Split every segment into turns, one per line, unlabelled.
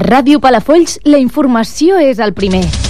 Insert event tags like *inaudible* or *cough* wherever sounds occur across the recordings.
Ràdio Palafolls, la informació és el primer.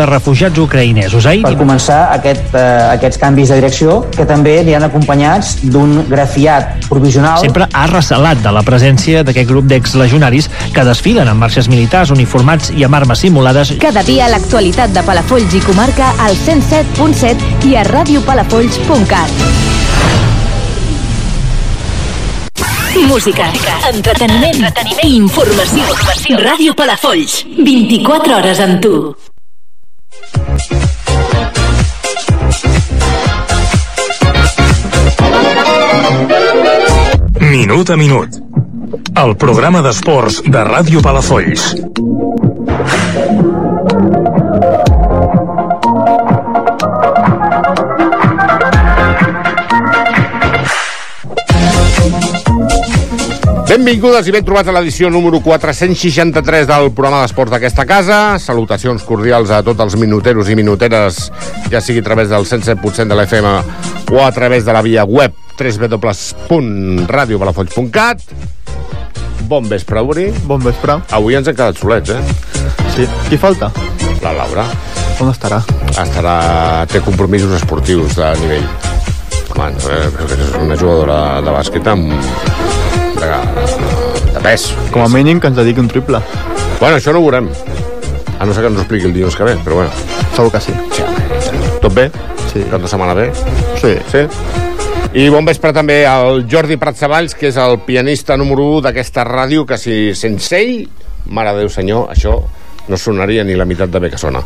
refugiats ucraïnesos. Ahir
per començar aquest, eh, aquests canvis de direcció que també li han acompanyats d'un grafiat provisional.
sempre ha recelat de la presència d'aquest grup d'exlegionaris que desfilen en marxes militars uniformats i amb armes simulades
Cada dia l'actualitat de Palafolls i comarca al 107.7 i a radiopalafolls.cat.
Música, entreteniment, entreteniment i informació. informació. Ràdio Palafolls, 24 hores amb tu.
Minut a minut. El programa d'esports de Ràdio Palafolls.
Benvingudes i ben trobats a l'edició número 463 del programa d'esports d'aquesta casa. Salutacions cordials a tots els minuteros i minuteres, ja sigui a través del 107% de l'FM o a través de la via web www.radiopalafolls.cat Bon vespre, Uri.
Bon vespre.
Avui ens hem quedat solets, eh?
Sí. Qui falta?
La Laura.
On estarà?
Estarà... té compromisos esportius de nivell. Home, eh, és una jugadora de bàsquet amb... de, de pes.
Com a mínim que ens dediqui un triple.
Bueno, això no ho veurem. A no ser que ens ho expliqui el dilluns que ve, però bueno.
Segur que sí.
sí. Tot bé?
Sí.
Cap de setmana bé?
Sí.
Sí? I bon vespre també al Jordi Pratsavalls, que és el pianista número 1 d'aquesta ràdio, que si sense ell, mare de Déu senyor, això no sonaria ni la meitat de bé que sona.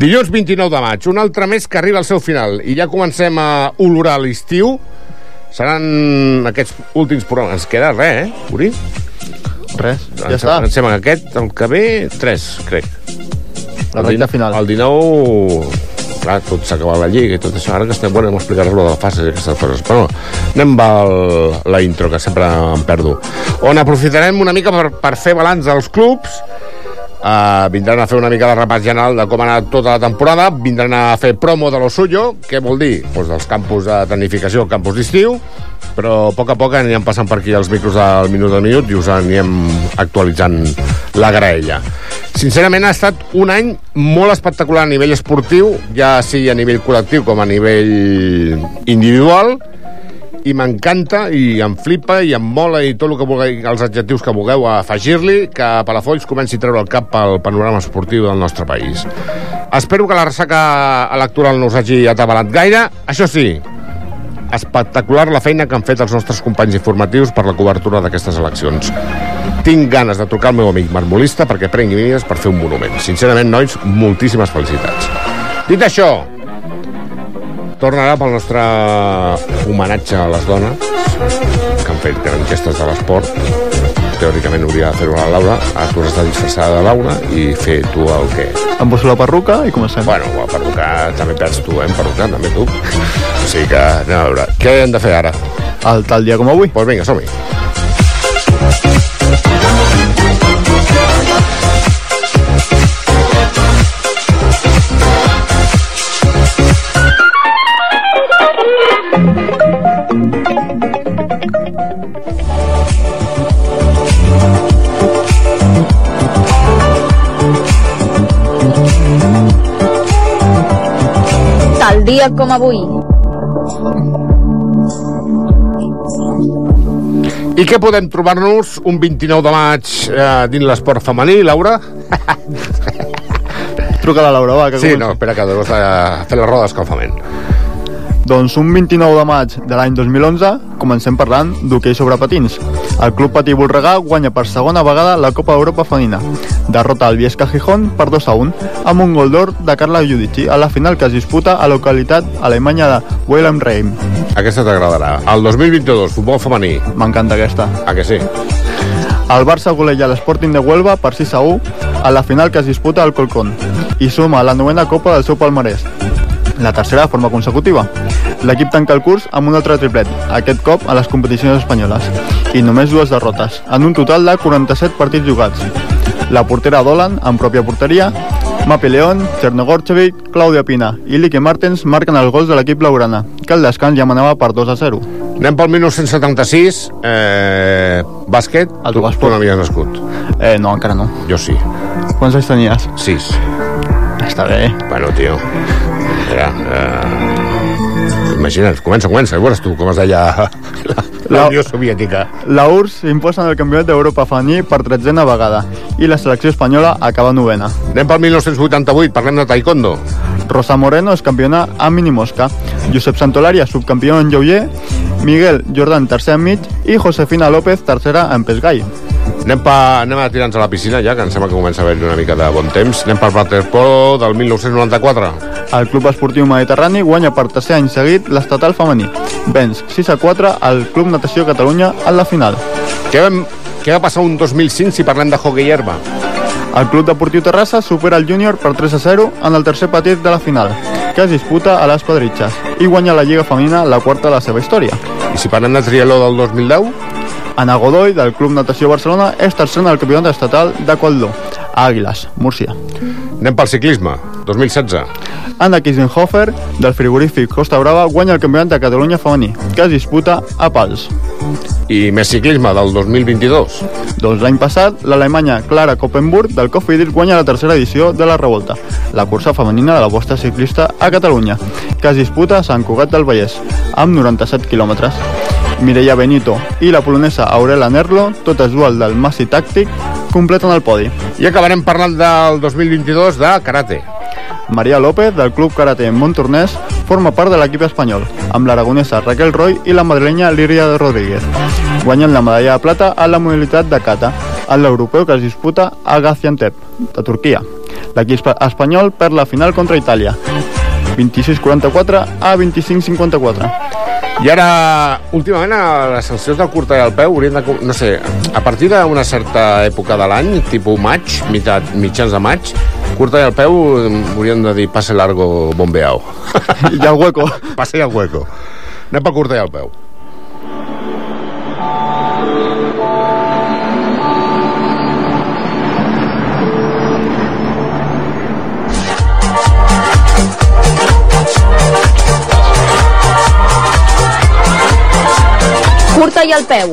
Dilluns 29 de maig, un altre mes que arriba al seu final, i ja comencem a olorar l'estiu. Seran aquests últims programes. Ens queda res, eh, Uri?
Res, ja
Em
està.
Em sembla que aquest, el que ve, tres, crec.
La
El
recta final.
El 19 clar, tot s'ha acabat la lliga i tot això, ara que estem, bueno, hem explicat lo de la fase i aquestes coses, però anem al, la intro, que sempre em perdo on aprofitarem una mica per, per fer balanç dels clubs Uh, vindran a fer una mica de repàs general de com ha anat tota la temporada, vindran a fer promo de lo suyo, què vol dir? Pues dels campus de tecnificació, campus d'estiu, però a poc a poc anirem passant per aquí els micros del minut al minut i us anirem actualitzant la graella. Sincerament ha estat un any molt espectacular a nivell esportiu, ja sigui a nivell col·lectiu com a nivell individual, i m'encanta i em flipa i em mola i tot el que vulgueu, els adjectius que vulgueu afegir-li que Palafolls comenci a treure el cap pel panorama esportiu del nostre país. Espero que la ressaca electoral no us hagi atabalat gaire. Això sí, espectacular la feina que han fet els nostres companys informatius per la cobertura d'aquestes eleccions. Tinc ganes de trucar al meu amic marmolista perquè prengui vides per fer un monument. Sincerament, nois, moltíssimes felicitats. Dit això, tornarà pel nostre homenatge a les dones que han fet grans gestes de l'esport teòricament hauria de fer-ho la Laura ara tu has de disfressar de Laura i fer tu el que
Em poso la perruca i comencem.
bueno, la perruca també perds tu, eh, perruca, també tu o sigui que anem a veure què hem de fer ara?
El tal dia com avui?
Doncs pues vinga, som-hi
Tal dia com avui.
I què podem trobar-nos un 29 de maig eh, dins l'esport femení, Laura?
Truca la Laura, va, que
Sí,
comenci.
no, espera que deus de fer la roda d'escalfament.
Doncs un 29 de maig de l'any 2011 comencem parlant d'hoquei sobre patins. El Club Patí Volregà guanya per segona vegada la Copa d'Europa Femenina. Derrota el Viesca Gijón per 2 a 1 amb un gol d'or de Carla Giudici a la final que es disputa a la localitat alemanya de Wilhelmsheim.
Aquesta t'agradarà. El 2022, futbol femení.
M'encanta aquesta.
A que sí?
El Barça goleja l'Sporting de Huelva per 6 a 1 a la final que es disputa al Colcón i suma la novena Copa del seu palmarès. La tercera de forma consecutiva. L'equip tanca el curs amb un altre triplet, aquest cop a les competicions espanyoles, i només dues derrotes, en un total de 47 partits jugats. La portera Dolan, en pròpia porteria, Mapi León, Chernogorchevic, Claudia Pina i Lique Martens marquen els gols de l'equip blaugrana, que el descans ja manava per 2 a 0.
Anem pel 1976, eh, bàsquet.
El
tu, tu n'havies nascut.
Eh, no, encara no.
Jo sí.
Quants anys tenies?
Sis.
Està bé.
Bueno, tio. Mira, eh... Imagina't, comença, comença. Veuràs tu com es deia *laughs* la, la Unió Soviètica.
La URSS s'imposa en el Campionat d'Europa femení per tretzena vegada i la selecció espanyola acaba novena.
Anem pel 1988, parlem de taekwondo.
Rosa Moreno és campiona a minimosca, Josep Santolaria subcampió en lleuger, Miguel Jordan tercer en mig i Josefina López tercera en pes gai.
Anem, pa, anem a tirar-nos a la piscina ja, que em sembla que comença a haver-hi una mica de bon temps. Anem pel waterpolo del 1994.
El Club Esportiu Mediterrani guanya per tercer any seguit l'estatal femení. Venç 6 a 4 al Club Natació Catalunya en la final.
Què, vam, què va passar un 2005 si parlem de hockey herba?
El Club Deportiu Terrassa supera el júnior per 3 a 0 en el tercer partit de la final, que es disputa a les Pedritxes, i guanya la Lliga Femenina la quarta de la seva història.
I si parlem de triatló del 2010?
Ana Godoy, del Club Natació Barcelona, és tercer en el campionat estatal d'Aqualdó, a Àguiles, Múrcia.
Anem pel ciclisme, 2016.
Anna Kisenhofer, del frigorífic Costa Brava, guanya el campionat de Catalunya femení, que es disputa a Pals.
I més ciclisme del 2022.
Doncs l'any passat, l'alemanya Clara Koppenburg, del Cofidis, guanya la tercera edició de la Revolta, la cursa femenina de la vostra ciclista a Catalunya, que es disputa a Sant Cugat del Vallès, amb 97 quilòmetres. Mireia Benito i la polonesa Aurela Nerlo, totes dues del Massi Tàctic, completen el podi.
I acabarem parlant del 2022 de karate.
Maria López, del Club Karate Montornès, forma part de l'equip espanyol, amb l'aragonesa Raquel Roy i la madrilenya Líria Rodríguez. Guanyen la medalla de plata a la modalitat de kata, en l'europeu que es disputa a Gaziantep, de Turquia. L'equip espanyol perd la final contra Itàlia, 26-44 a 25-54.
I ara, últimament, a les sancions del curta i al peu haurien de... No sé, a partir d'una certa època de l'any, tipus maig, mitat, mitjans de maig, curta i al peu haurien de dir passe largo bombeao. *laughs*
I al hueco.
Passe al hueco. Anem per curta i al peu.
Curta i al peu.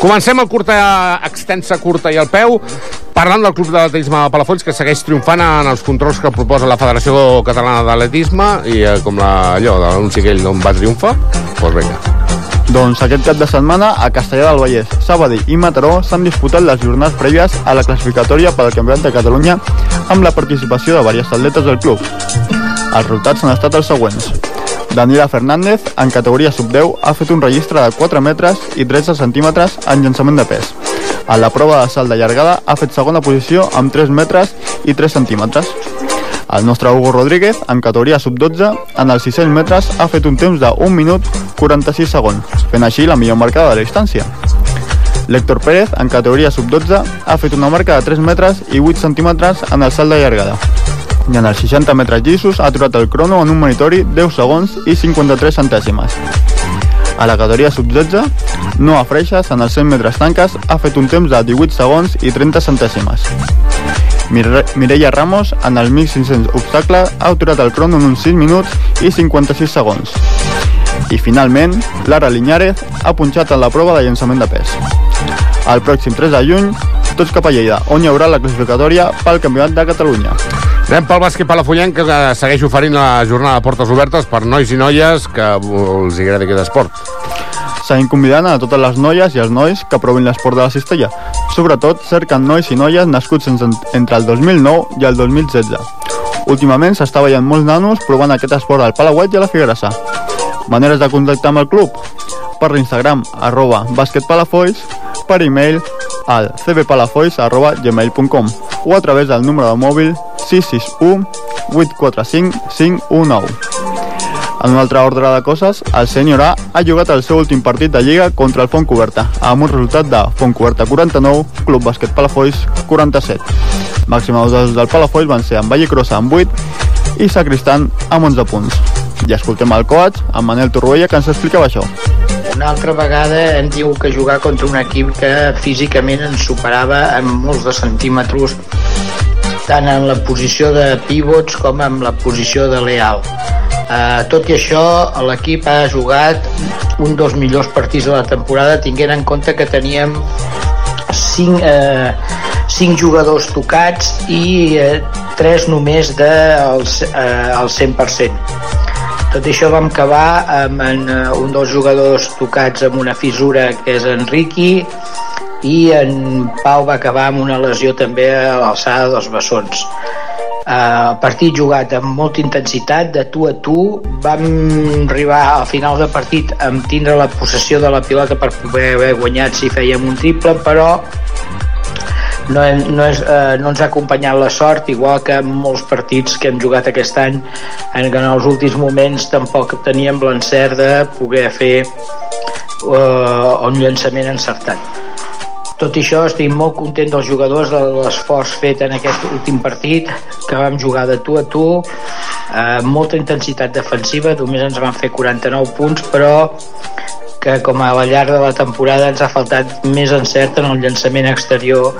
Comencem el curta, extensa curta i al peu parlant del Club d'Atletisme de Palafolls que segueix triomfant en els controls que proposa la Federació Catalana d'Atletisme i eh, com la, allò de l'anunci d'on va triomfar, doncs pues vinga.
Doncs aquest cap de setmana a Castellà del Vallès, Sabadell i Mataró s'han disputat les jornades prèvies a la classificatòria per al Campionat de Catalunya amb la participació de diversos atletes del club. Els resultats han estat els següents. Daniela Fernández, en categoria sub-10, ha fet un registre de 4 metres i 13 centímetres en llançament de pes. A la prova de salt de llargada ha fet segona posició amb 3 metres i 3 centímetres. El nostre Hugo Rodríguez, en categoria sub-12, en els 600 metres ha fet un temps de 1 minut 46 segons, fent així la millor marca de la distància. L'Héctor Pérez, en categoria sub-12, ha fet una marca de 3 metres i 8 centímetres en el salt de llargada. I en els 60 metres llisos ha aturat el crono en un monitori 10 segons i 53 centèsimes. A la categoria sub-16, Noah Freixas, en els 100 metres tanques, ha fet un temps de 18 segons i 30 centèsimes. Mire Mireia Ramos, en el 1500 obstacle, ha aturat el crono en uns 6 minuts i 56 segons. I finalment, Lara Liñárez ha punxat en la prova de llançament de pes. El pròxim 3 de juny, tots cap a Lleida, on hi haurà la classificatòria pel Campionat de Catalunya.
Anem pel bàsquet palafollenc, que segueix oferint la jornada de portes obertes per nois i noies que els agrada aquest esport.
Seguim convidant a totes les noies i els nois que provin l'esport de la cistella. Sobretot cerquen nois i noies nascuts entre el 2009 i el 2016. Últimament s'està veient molts nanos provant aquest esport al Palauet i a la Figuerassa. Maneres de contactar amb el club? Per l'Instagram, arroba basketpalafolls, per e-mail al cbpalafolls arroba gmail.com o a través del número de mòbil 661 845 519. En un altre ordre de coses, el senyor A ha jugat el seu últim partit de Lliga contra el Fontcoberta, amb un resultat de Fontcoberta 49, Club Bàsquet Palafolls 47. Màxim dos del Palafolls van ser en Vallecrosa amb 8 i Sacristan amb 11 punts. I escoltem el coach, en Manel Torroella, que ens explicava això.
Una altra vegada ens diu que jugar contra un equip que físicament ens superava en molts de centímetres tant en la posició de pivots com en la posició de leal. Uh, tot i això, l'equip ha jugat un dels millors partits de la temporada tinguent en compte que teníem 5, eh, 5 jugadors tocats i eh, 3 només del de, eh, el 100%. Tot això vam acabar amb en, uh, un dels jugadors tocats amb una fissura que és en Ricky i en Pau va acabar amb una lesió també a l'alçada dels bessons. Uh, partit jugat amb molta intensitat, de tu a tu. Vam arribar al final del partit amb tindre la possessió de la pilota per poder haver guanyat si fèiem un triple, però no, hem, no, és, eh, no ens ha acompanyat la sort, igual que molts partits que hem jugat aquest any, en què en els últims moments tampoc teníem l'encert de poder fer eh, un llançament encertat. Tot i això, estic molt content dels jugadors de l'esforç fet en aquest últim partit, que vam jugar de tu a tu, eh, molta intensitat defensiva, només ens van fer 49 punts, però que com a la llarg de la temporada ens ha faltat més encert en el llançament exterior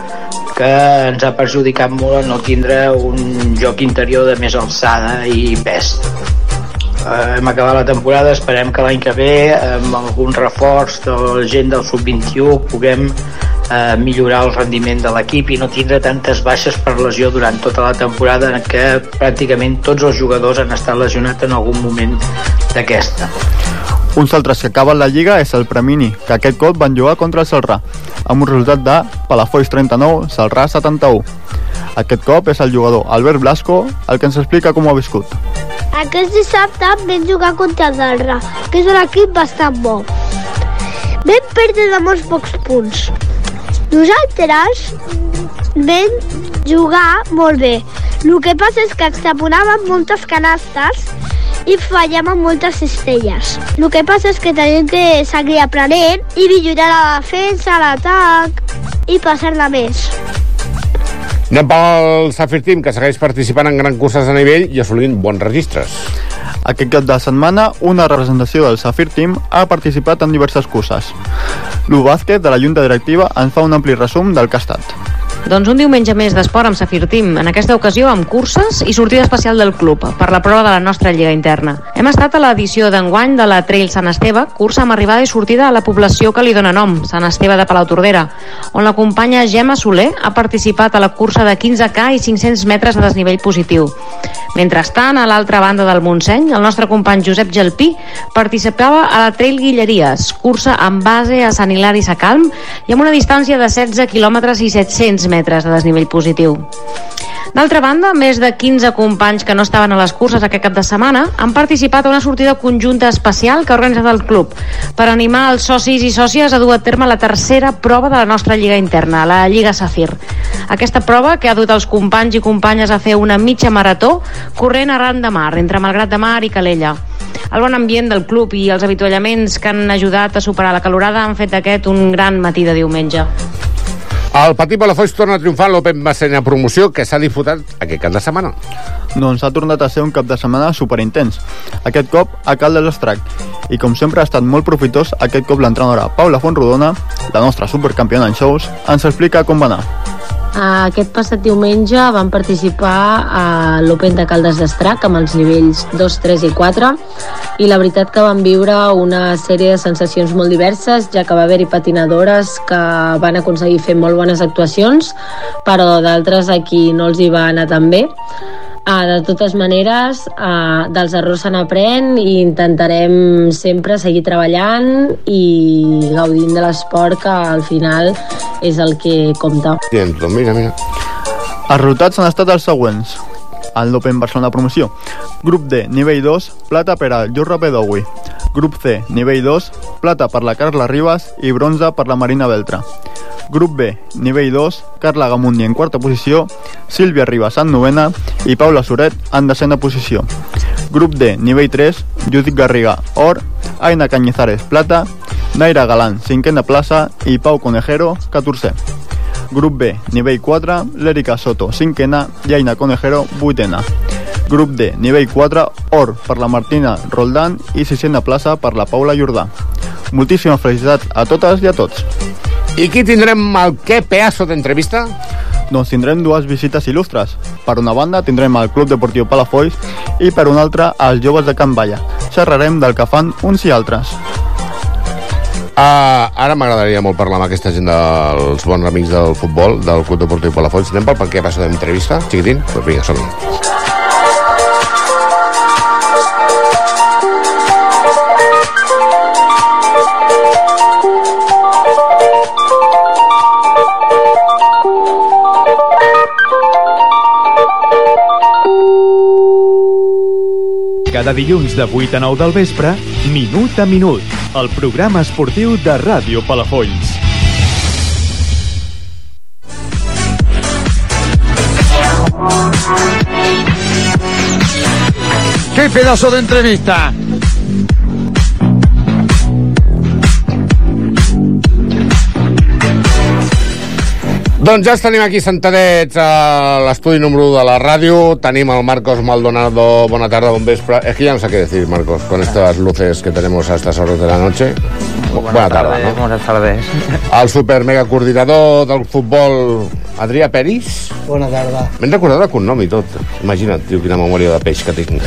que ens ha perjudicat molt en no tindre un joc interior de més alçada i pes. Eh, hem acabat la temporada, esperem que l'any que ve amb algun reforç de la gent del sub-21 puguem eh, millorar el rendiment de l'equip i no tindre tantes baixes per lesió durant tota la temporada en què pràcticament tots els jugadors han estat lesionats en algun moment d'aquesta.
Uns altres que acaben la Lliga és el Premini, que aquest cop van jugar contra el Salrà, amb un resultat de Palafolls 39, Salrà 71. Aquest cop és el jugador Albert Blasco el que ens explica com ho ha viscut.
Aquest dissabte vam jugar contra el Salrà, que és un equip bastant bo. Vam perdre de molts pocs punts. Nosaltres vam jugar molt bé. El que passa és que extraponàvem moltes canastes i fallem amb moltes cistelles. El que passa és que tenim que seguir aprenent i millorar la defensa, l'atac i passar-la més.
Anem pel Safir Team, que segueix participant en grans curses a nivell i assolint bons registres.
Aquest cap de setmana, una representació del Safir Team ha participat en diverses curses. L'U de la Junta Directiva ens fa un ampli resum del que ha estat.
Doncs un diumenge més d'esport amb Safir Team, en aquesta ocasió amb curses i sortida especial del club per la prova de la nostra lliga interna. Hem estat a l'edició d'enguany de la Trail Sant Esteve, cursa amb arribada i sortida a la població que li dóna nom, Sant Esteve de Palautordera, on la companya Gemma Soler ha participat a la cursa de 15K i 500 metres de desnivell positiu. Mentrestant, a l'altra banda del Montseny, el nostre company Josep Gelpí participava a la Trail Guilleries, cursa amb base a Sant Hilari Sacalm i amb una distància de 16 quilòmetres i 700 metres de desnivell positiu. D'altra banda, més de 15 companys que no estaven a les curses aquest cap de setmana han participat a una sortida conjunta especial que ha organitzat el club per animar els socis i sòcies a dur a terme la tercera prova de la nostra lliga interna, la Lliga Safir. Aquesta prova, que ha dut els companys i companyes a fer una mitja marató corrent arran de mar, entre Malgrat de Mar i Calella. El bon ambient del club i els avituallaments que han ajudat a superar la calorada han fet aquest un gran matí de diumenge.
El Patí Palafolls torna a triomfar l'Open Bassenya Promoció que s'ha disputat aquest cap de setmana.
Doncs ha tornat a ser un cap de setmana superintens. Aquest cop a Cal de l'Estrac. I com sempre ha estat molt profitós, aquest cop l'entrenadora Paula Fontrodona, la nostra supercampiona en shows, ens explica com va anar.
Aquest passat diumenge vam participar a l'Open de Caldes d'Estrac amb els nivells 2, 3 i 4 i la veritat que vam viure una sèrie de sensacions molt diverses ja que va haver-hi patinadores que van aconseguir fer molt bones actuacions però d'altres a qui no els hi va anar tan bé Uh, de totes maneres, uh, dels errors se n'aprèn i intentarem sempre seguir treballant i gaudint de l'esport que al final és el que compta.
Doncs mira, mira.
Els resultats han estat els següents. El l'Open Barcelona Promoció. Grup D, nivell 2, plata per al Jurra Pedowi. Grup C, nivell 2, plata per la Carla Ribas i bronze per la Marina Beltra. Grup B, nivell 2, Carla Gamundi en quarta posició, Sílvia Ribas en novena i Paula Soret en desena posició. Grup D, nivell 3, Judit Garriga, or, Aina Cañizares, plata, Naira Galán, cinquena plaça i Pau Conejero, 14è. Grup B, nivell 4, l'Èrica Soto, cinquena i Aina Conejero, vuitena. Grup D, nivell 4, or per la Martina Roldán i sisena plaça per la Paula Jordà. Moltíssimes felicitats a totes i a tots.
I qui tindrem el què pedazo d'entrevista?
Doncs tindrem dues visites il·lustres. Per una banda tindrem el Club Deportiu Palafolls i per una altra els joves de Can Balla. Xerrarem del que fan uns i altres.
Uh, ara m'agradaria molt parlar amb aquesta gent dels bons amics del futbol, del Club Deportiu Palafolls. Anem pel què passa d'entrevista, xiquitín? Doncs pues vinga, som-hi.
Cada dilluns de 8 a 9 del vespre, Minut a Minut, el programa esportiu de Ràdio Palafolls.
¡Qué pedazo de entrevista!
Doncs ja tenim aquí sentadets a l'estudi número 1 de la ràdio. Tenim el Marcos Maldonado. Bona tarda, bon vespre. Es que ya no sé qué decir, Marcos, con estas luces que tenemos a estas horas de la noche.
Buenas
Buena
tardes,
tarda, no?
Buenas tardes. *laughs*
El super mega coordinador del futbol, Adrià Peris.
Bona tarda.
M'he recordat el cognom i tot. Imagina't, tio, quina memòria de peix que tinc.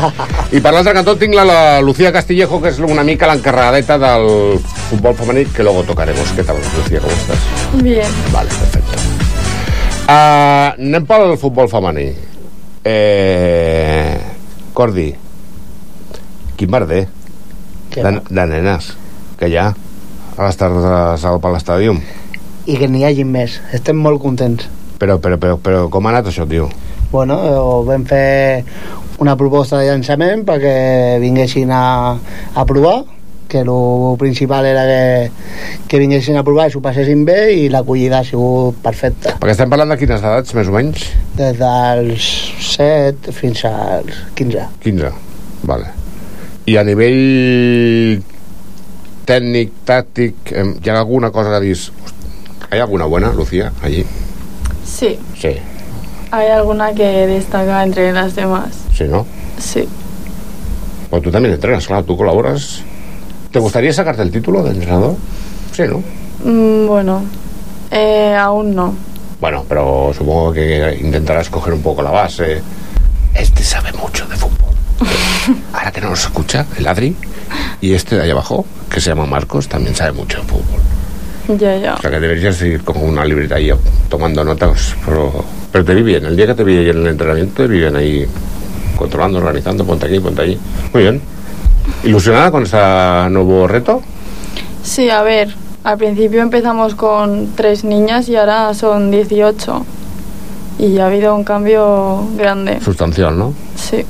*laughs* I per l'altre cantó tinc la, la Lucía Castillejo, que és una mica l'encarregadeta del futbol femení, que luego tocaremos. ¿Qué tal, Lucía, com estàs?
Bien.
Vale, perfecte. Uh, anem pel futbol femení. Eh, Cordi, quin merder de, de nenes que hi ha a les tardes al per l'estàdium.
I que n'hi hagi més. Estem molt contents.
Però, però, però, però com ha anat això, tio?
Bueno, eh, vam fer una proposta de llançament perquè vinguessin a, a provar que el principal era que, que vinguessin a provar i s'ho passessin bé i l'acollida ha sigut perfecta.
Perquè estem parlant de quines edats, més o menys?
Des dels 7 fins als 15.
15, vale. I a nivell tècnic, tàctic, hi ha alguna cosa que dis... ¿Hay alguna buena, Lucía, allí?
Sí,
Sí,
hay alguna que destaca entre las demás.
sí, ¿no?
Sí.
Pues tú también entrenas, claro, tú colaboras. ¿Te gustaría sacarte el título de entrenador? Sí, ¿no?
Mm, bueno, eh, aún no.
Bueno, pero supongo que intentarás coger un poco la base. Este sabe mucho de fútbol. *laughs* Ahora que no nos escucha, el Adri, y este de ahí abajo, que se llama Marcos, también sabe mucho de fútbol.
Ya, ya.
O sea que deberías ir con una libreta ahí tomando notas, pero, pero te vi bien. El día que te vi en el entrenamiento, te vi bien ahí controlando, organizando, ponte aquí, ponte allí. Muy bien. ¿Ilusionada con ese nuevo reto?
Sí, a ver, al principio empezamos con tres niñas y ahora son 18. Y ha habido un cambio grande.
Sustancial, ¿no?
Sí.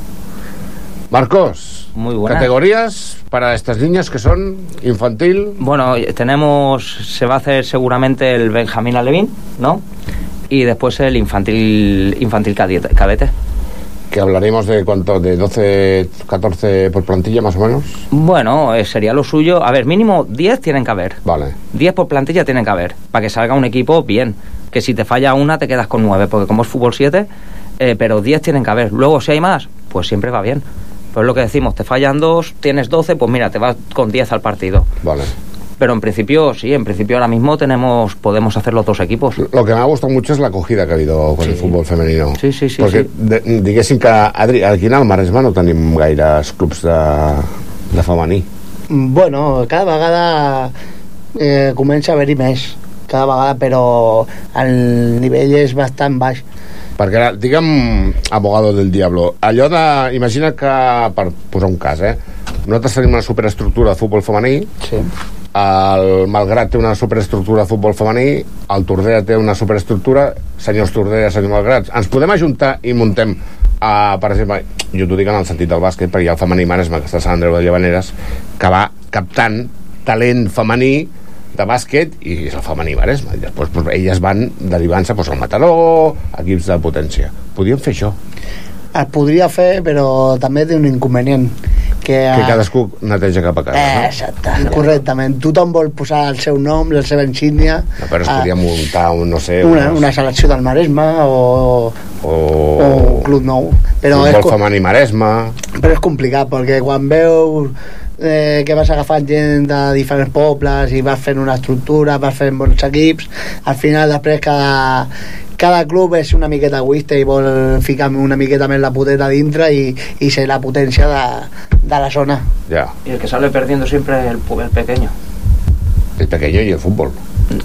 Marcos,
Muy buenas.
categorías para estas niñas que son infantil.
Bueno, tenemos, se va a hacer seguramente el Benjamín Alevín, ¿no? Y después el infantil, infantil cadete. cadete.
Que hablaremos de cuánto, de 12, 14 por plantilla más o menos.
Bueno, eh, sería lo suyo. A ver, mínimo 10 tienen que haber.
Vale.
10 por plantilla tienen que haber. Para que salga un equipo bien. Que si te falla una, te quedas con 9. Porque como es fútbol 7, eh, pero 10 tienen que haber. Luego, si hay más, pues siempre va bien. Pues lo que decimos, te fallan dos, tienes 12, pues mira, te vas con 10 al partido.
Vale.
Pero en principio, sí, en principio ahora mismo tenemos, podemos hacer los dos equipos.
Lo que me ha gustado mucho es la acogida que ha habido con el fútbol femenino.
Sí, sí, sí.
Perquè
sí.
de, diguéssim que Adri, aquí al Maresme no tenim gaires clubs de, de femení.
Bueno, cada vegada eh, comença a haver-hi més. cada vegada, però el nivell és bastant baix.
Perquè, ara, digue'm, abogado del diablo, allò de... Imagina que, per posar un cas, eh? Nosaltres tenim una superestructura de futbol femení,
sí.
El Malgrat té una superestructura de futbol femení, el Tordera té una superestructura, senyors Tordera, senyor Malgrat, ens podem ajuntar i muntem Uh, per exemple, jo t'ho dic en el sentit del bàsquet perquè hi ha el femení Maresme que està a Sant Andreu de Llavaneres que va captant talent femení de bàsquet i és el femení Maresme i després doncs, elles van derivant-se doncs, al Mataró equips de potència. Podríem fer això.
Es podria fer, però també té un inconvenient. Que,
que cadascú neteja cap a casa
Eh,
no?
exacte, correctament. Tothom vol posar el seu nom, la seva insígnia,
No, però es podria muntar un, no sé
una, una selecció del Maresme o,
o,
o un club nou. Però és,
futbol femení Maresme
però és complicat, perquè quan veus eh, que vas agafant gent de diferents pobles i vas fent una estructura, vas fent bons equips, al final després cada, cada club és una miqueta egoista i vol ficar una miqueta més la poteta dintre i, i ser la potència de, de la zona.
ya,
Y el que sale perdiendo siempre es el, el pequeño.
el pequeño y el fútbol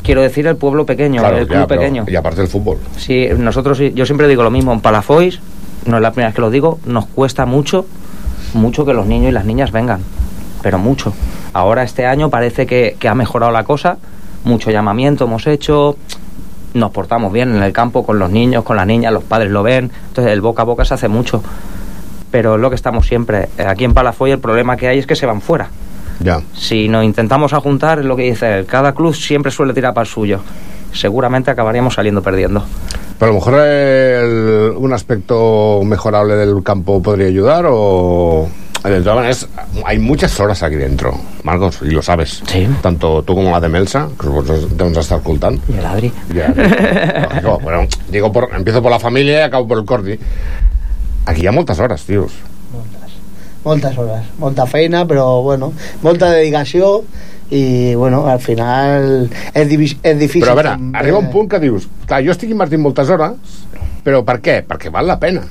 Quiero decir el pueblo pequeño,
Claro,
el
ya,
club
pero-
pequeño.
y aparte el fútbol
Sí, nosotros, yo siempre digo lo mismo, en Palafois, no es la primera vez que lo digo, nos cuesta mucho, mucho que los niños y las niñas vengan, pero mucho. Ahora este año parece que, que ha mejorado la cosa, mucho llamamiento hemos hecho, nos portamos bien en el campo con los niños, con las niñas, los padres lo ven, entonces el boca a boca se hace mucho. Pero es lo que estamos siempre. Aquí en Palafoy el problema que hay es que se van fuera.
ya
Si nos intentamos ajuntar, es lo que dice él, cada club siempre suele tirar para el suyo. Seguramente acabaríamos saliendo perdiendo.
Pero a lo mejor el- un aspecto mejorable del campo podría ayudar o... De todas maneras, hay muchas horas aquí dentro, Marcos, y lo sabes.
Sí.
Tanto tú como la de Melsa, que vosotros debemos estar ocultando.
Y el Adri.
Ya, lógico, *laughs* bueno, digo, por, empiezo por la familia y acabo por el Cordi. Aquí hi ha moltes hores, tios.
moltes hores, molta feina, però bueno, molta dedicació i bueno, al final és, divi- és difícil.
Però a veure,
també.
arriba un punt que dius, clar, jo estic invertint moltes hores, però per què? Perquè val la pena.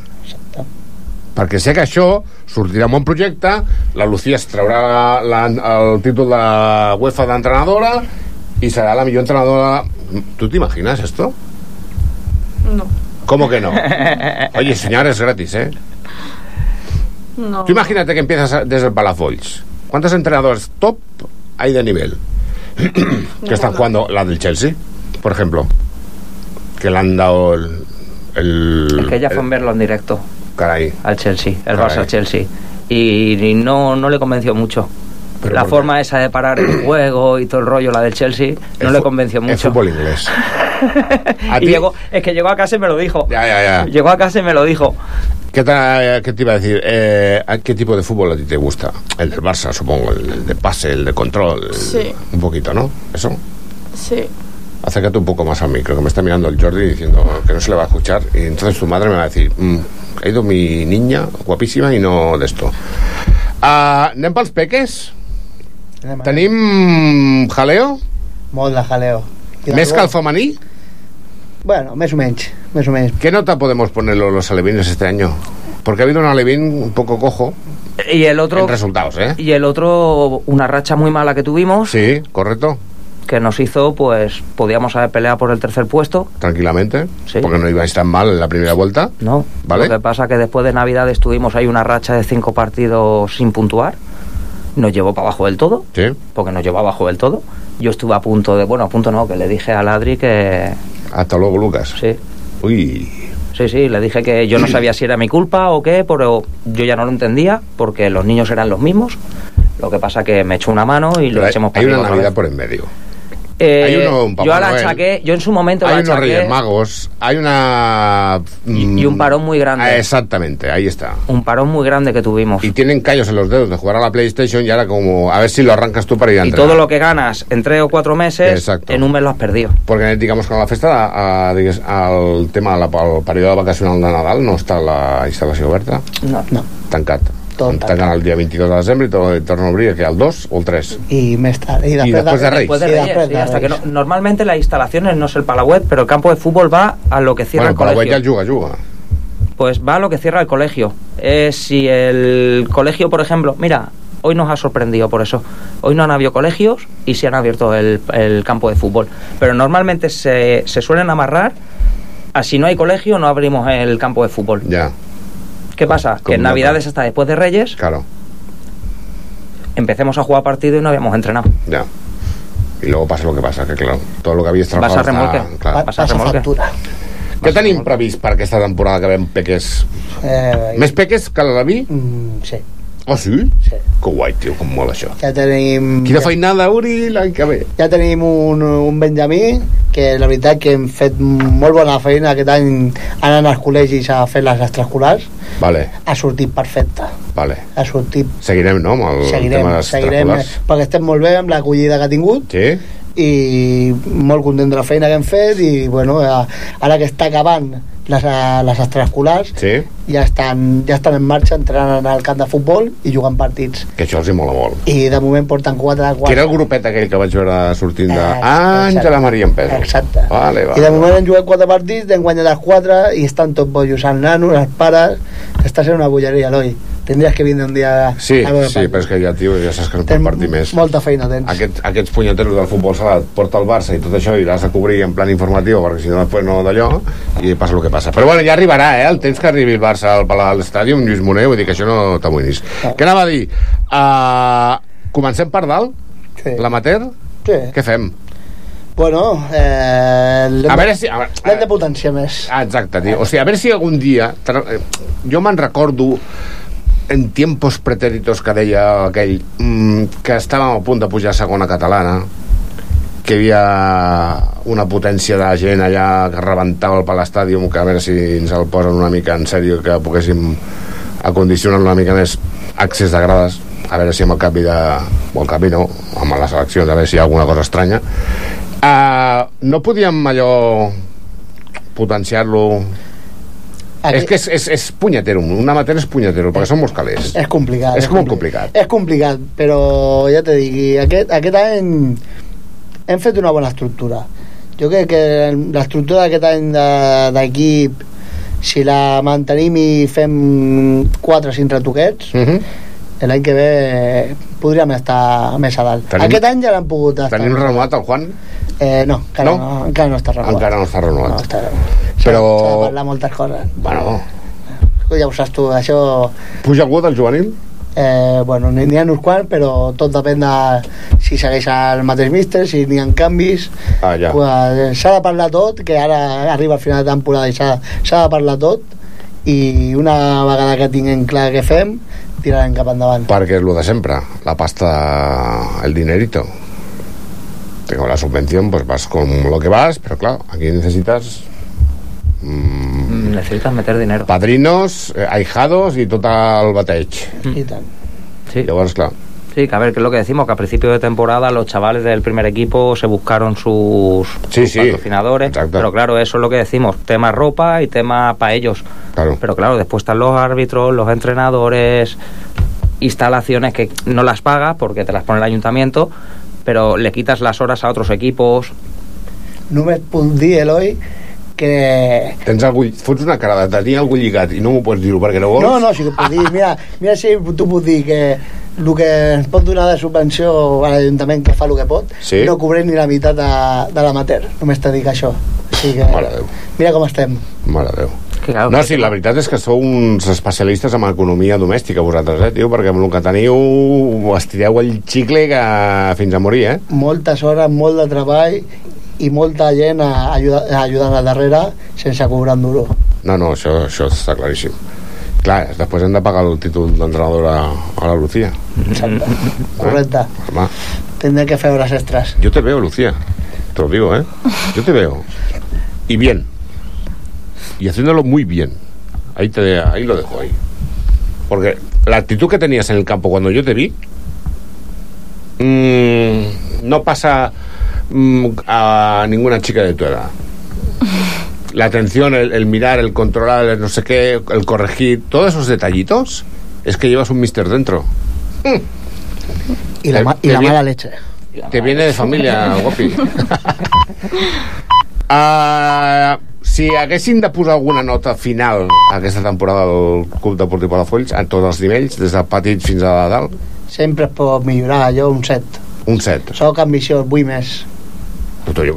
Perquè sé que això sortirà un bon projecte, la Lucía es traurà la, la, el títol de UEFA d'entrenadora i serà la millor entrenadora... ¿Tú te imaginas esto?
No.
¿Cómo que no? *laughs* Oye, señor, es gratis, ¿eh?
No.
Tú imagínate que empiezas desde el Palafolls. ¿Cuántos entrenadores top hay de nivel? *clears throat* que están jugando la del Chelsea, por ejemplo. Que le han dado el... el-
Es que ella fue
el-
a verlo en directo
caray.
al Chelsea, el
Caray.
Barça al Chelsea. Y, y no, no le convenció mucho.
¿Pero
la
qué?
forma esa de parar el *clears throat* juego y todo el rollo, la del Chelsea, no
Es
le convenció
Es
mucho.
fútbol inglés. *laughs* ¿A
Y llegó, es que llegó a casa y me lo dijo.
Ya, ya, ya.
Llegó a casa y me lo dijo.
¿Qué, ta- qué te iba a decir? Eh, ¿a ¿Qué tipo de fútbol a ti te gusta? El del Barça, supongo, el, el de pase, el de control. el-
Sí.
Un poquito, ¿no? Eso.
Sí.
Acércate un poco más al micro, que me está mirando el Jordi diciendo que no se le va a escuchar. Y entonces tu madre me va a decir, "Mm, ha ido mi niña, guapísima, y no de esto. Uh, anem pels peques?
Anem a-
Tenim jaleo?
Molt de jaleo. I de
Més que el
bo-
femení?
Bueno, més o menys, més o menys.
¿Qué nota podemos ponerle los alevines este año? Porque ha habido un alevín un poco cojo
Y el otro,
en resultados, ¿eh?
y el otro, una racha muy mala que tuvimos,
Sí, correcto.
Que nos hizo, pues, podíamos haber peleado por el tercer puesto.
Tranquilamente.
Sí.
Porque no ibais tan mal en la primera vuelta.
No.
¿Vale?
Lo que pasa que después de Navidad estuvimos ahí una racha de cinco partidos sin puntuar. Nos llevó para abajo del todo,
Sí.
porque nos llevó abajo del todo. Yo estuve a punto de, bueno, a punto no, que le dije a Ladri que
Hasta luego, Lucas.
sí,
Uy.
sí, sí, le dije que yo no sabía si era mi culpa o qué, pero yo ya no lo entendía, porque los niños eran los mismos. Lo que pasa que me echó una mano y lo echamos para
hay una Navidad
vez.
por en medio.
Eh,
hay uno, un
yo la achaqué, yo en su momento la
Hay unos
achaqué
Reyes Magos. Hay una.
y, y un parón muy grande.
Ah, exactamente, ahí está.
Un parón muy grande que tuvimos.
Y tienen callos en los dedos de jugar a la PlayStation y ahora como a ver si lo arrancas tú para ir a
Y todo lo que ganas en tres o cuatro meses,
Exacto.
en un mes lo has perdido.
Perquè, diguem, con la festa, a, digues, el tema, la, el període vacacional de Nadal no està la instal·lació oberta,
No.
No,
tancat.
Tot
Tanquen el dia 22 de desembre i, to, i torna a obrir que el 2 o el 3.
i més tard. I després,
després de Reis.
Después de
Sí,
Reyes,
después
sí,
de
hasta que no- normalmente las instalaciones no es el Palaweb, pero el campo de fútbol va a lo que cierra
Bueno,
el
per la web
colegio.
ja el juga, juga.
Pues va a lo que cierra el colegio. Es si el colegio, por ejemplo, mira, hoy nos ha sorprendido por eso. Hoy no han habido colegios y sí han abierto el, el campo de fútbol. Pero normalmente se, se suelen amarrar a si no hay colegio no abrimos el campo de fútbol.
Ya.
¿Qué pasa? Que en Navidades hasta después de Reyes
Claro,
empecemos a jugar partido y no habíamos entrenado.
ya. Y luego pasa lo que passa, que claro, tot el que havies
Vas
treballat
a remolque.
clar.
Va- vas a remolque. factura.
Què tenim previst per aquesta temporada que veiem peques?
Eh,
Més peques que la de vi?
Mm, sí.
Oh, sí?
Sí.
Que guai, tio, com mola això.
Ja tenim...
Quina feinada, Uri, l'any que ve.
Ja tenim un, un Benjamí que la veritat que hem fet molt bona feina aquest any anant als col·legis a fer les extraescolars
Vale,
ha sortit perfecte
vale.
ha sortit
Seguirem, no, amb el
seguirem,
tema de les
seguirem perquè estem molt bé amb l'acollida que ha tingut
Sí?
i molt content de la feina que hem fet i bueno, ara que està acabant les, eh, les extraescolars
Sí?
ja estan, ja estan en marxa entrenant al camp de futbol i jugant partits
Que això els hi mola molt.
i de moment porten 4 de 4
Que era el grupet aquell que vaig veure sortint de...
Eh.
Àngela Maria en Pedro.
Exacte.
Vale,
i
vale.
de moment hem jugat 4 partits hem guanyat els 4 i estan tots bojos els nanos, els pares està sent una bulleria Eloi tindries que vindre un dia
Sí,
a veure
sí, però és que ja, tio, ja saps que no pot
Tens
partir més.
molta feina tens
Aquest, aquests punyeteros del futbol sala porta el Barça i tot això i l'has de cobrir en plan informatiu perquè si no després no d'allò i passa el que passa però bueno, ja arribarà, eh, el temps que arribi el Barça al Palau de l'Estadi, un Lluís Moner vull dir que això no t'amoïnis què anava a dir? Uh, comencem per dalt?
Sí.
L'amateur?
Sí.
Què fem?
bueno eh,
A veure si...
l'hem de potenciar més
Ah, exacte, tio. O sigui, a veure si algun dia... eh, Jo me'n recordo en tiempos pretéritos que deia aquell mm, que estàvem a punt de pujar a segona catalana que hi havia una potència de gent allà que rebentava el Palestàdium que a veure si ens el posen una mica en sèrio que poguéssim acondicionar una mica més accés de grades a veure si amb el canvi de... o el canvi no, amb les eleccions, a veure si hi ha alguna cosa estranya. Uh, no podíem allò potenciar-lo
Aquí-
és que és, és, és punyetero, un amateur és punyetero perquè són molts calés
és complicat
és molt complicat
és complicat però ja te dic aquest, aquest any hem fet una bona estructura jo crec que l'estructura d'aquest any de- d'equip si la mantenim i fem 4 o 5 retoquets
uh -huh.
l'any que ve podríem estar més a dalt
Tenim-
aquest any ja l'han pogut estar
tenim renovat el Juan?
eh, no, encara no?
No?
encara no està renovat
encara no està renovat
no, està,
però
s'ha de parlar moltes coses
bueno,
ja ho saps tu, això
puja algú del juvenil?
Eh, bueno, n'hi ha uns quants, però tot depèn de si segueix el mateix míster, si n'hi ha canvis.
Ah, ja.
Pues, s'ha de parlar tot, que ara arriba al final de temporada i s'ha de parlar tot, i una vegada que tinguem clar què fem, tirarem cap endavant.
perquè és lo de sempre la pasta, el dinerito tengo la subvención pues vas con lo que vas pero claro aquí necesitas mm,
Necesitas meter dinero.
padrinos, eh, ahijados i tot el bateig
I tant.
Sí.
llavors clar
Sí, que a ver, que es lo que decimos, que a principio de temporada los chavales del primer equipo se buscaron sus,
Sí,
sus
sí,
patrocinadores, pero claro, eso es lo que decimos, tema ropa y tema para ellos.
Claro.
Pero claro, después están los árbitros, los entrenadores, instalaciones que no las pagas porque te las pone el ayuntamiento, pero le quitas las horas a otros equipos.
Només puc dir, Eloi, que...
tens algú, fots una cara de tenir algú lligat i no m'ho pots dir-ho perquè no vols
No, no, sí que puc dir. *laughs* Mira, mira si tu puc dir que el que ens pot donar de subvenció a l'Ajuntament que fa el que pot,
Sí.
no cobrem ni la meitat de, de l'amateur. Només te dic això. Sigui que,
Mare Déu.
mira com estem.
Mare Déu.
claro,
no, sí, la veritat és que sou uns especialistes en economia domèstica vosaltres, eh, tio? Perquè amb el que teniu estireu el xicle que fins a morir, eh?
Moltes hores, molt de treball i molta gent a, ajuda, ajudant a darrere sense cobrar un duro.
No, no, això, això està claríssim. Clar, després hem de pagar el títol d'entrenadora a la Lucía.
Exacte. Correcte.
Home,
Tendré que fer hores extras.
yo te veo, Lucía. Te lo digo, ¿eh? Yo te veo. Y bien. Y haciéndolo muy bien. Ahí, te, ahí lo dejo ahí. Porque la actitud que tenías en el campo cuando yo te vi mm, no pasa a ninguna chica de tu edad. La atención, el, el mirar, el controlar, el no sé qué, el corregir, todos esos detallitos, es que llevas un mister dentro.
Y la, ma- y la mala leche.
Te viene de familia, Gopi. *laughs* Ah, si haguessin de posar alguna nota final a aquesta temporada del Club Deportiu Palafolls, a tots els nivells, des de petit fins a dalt,
Sempre es pot millorar, jo un 7.
un 7.
Soc ambiciós, vull més.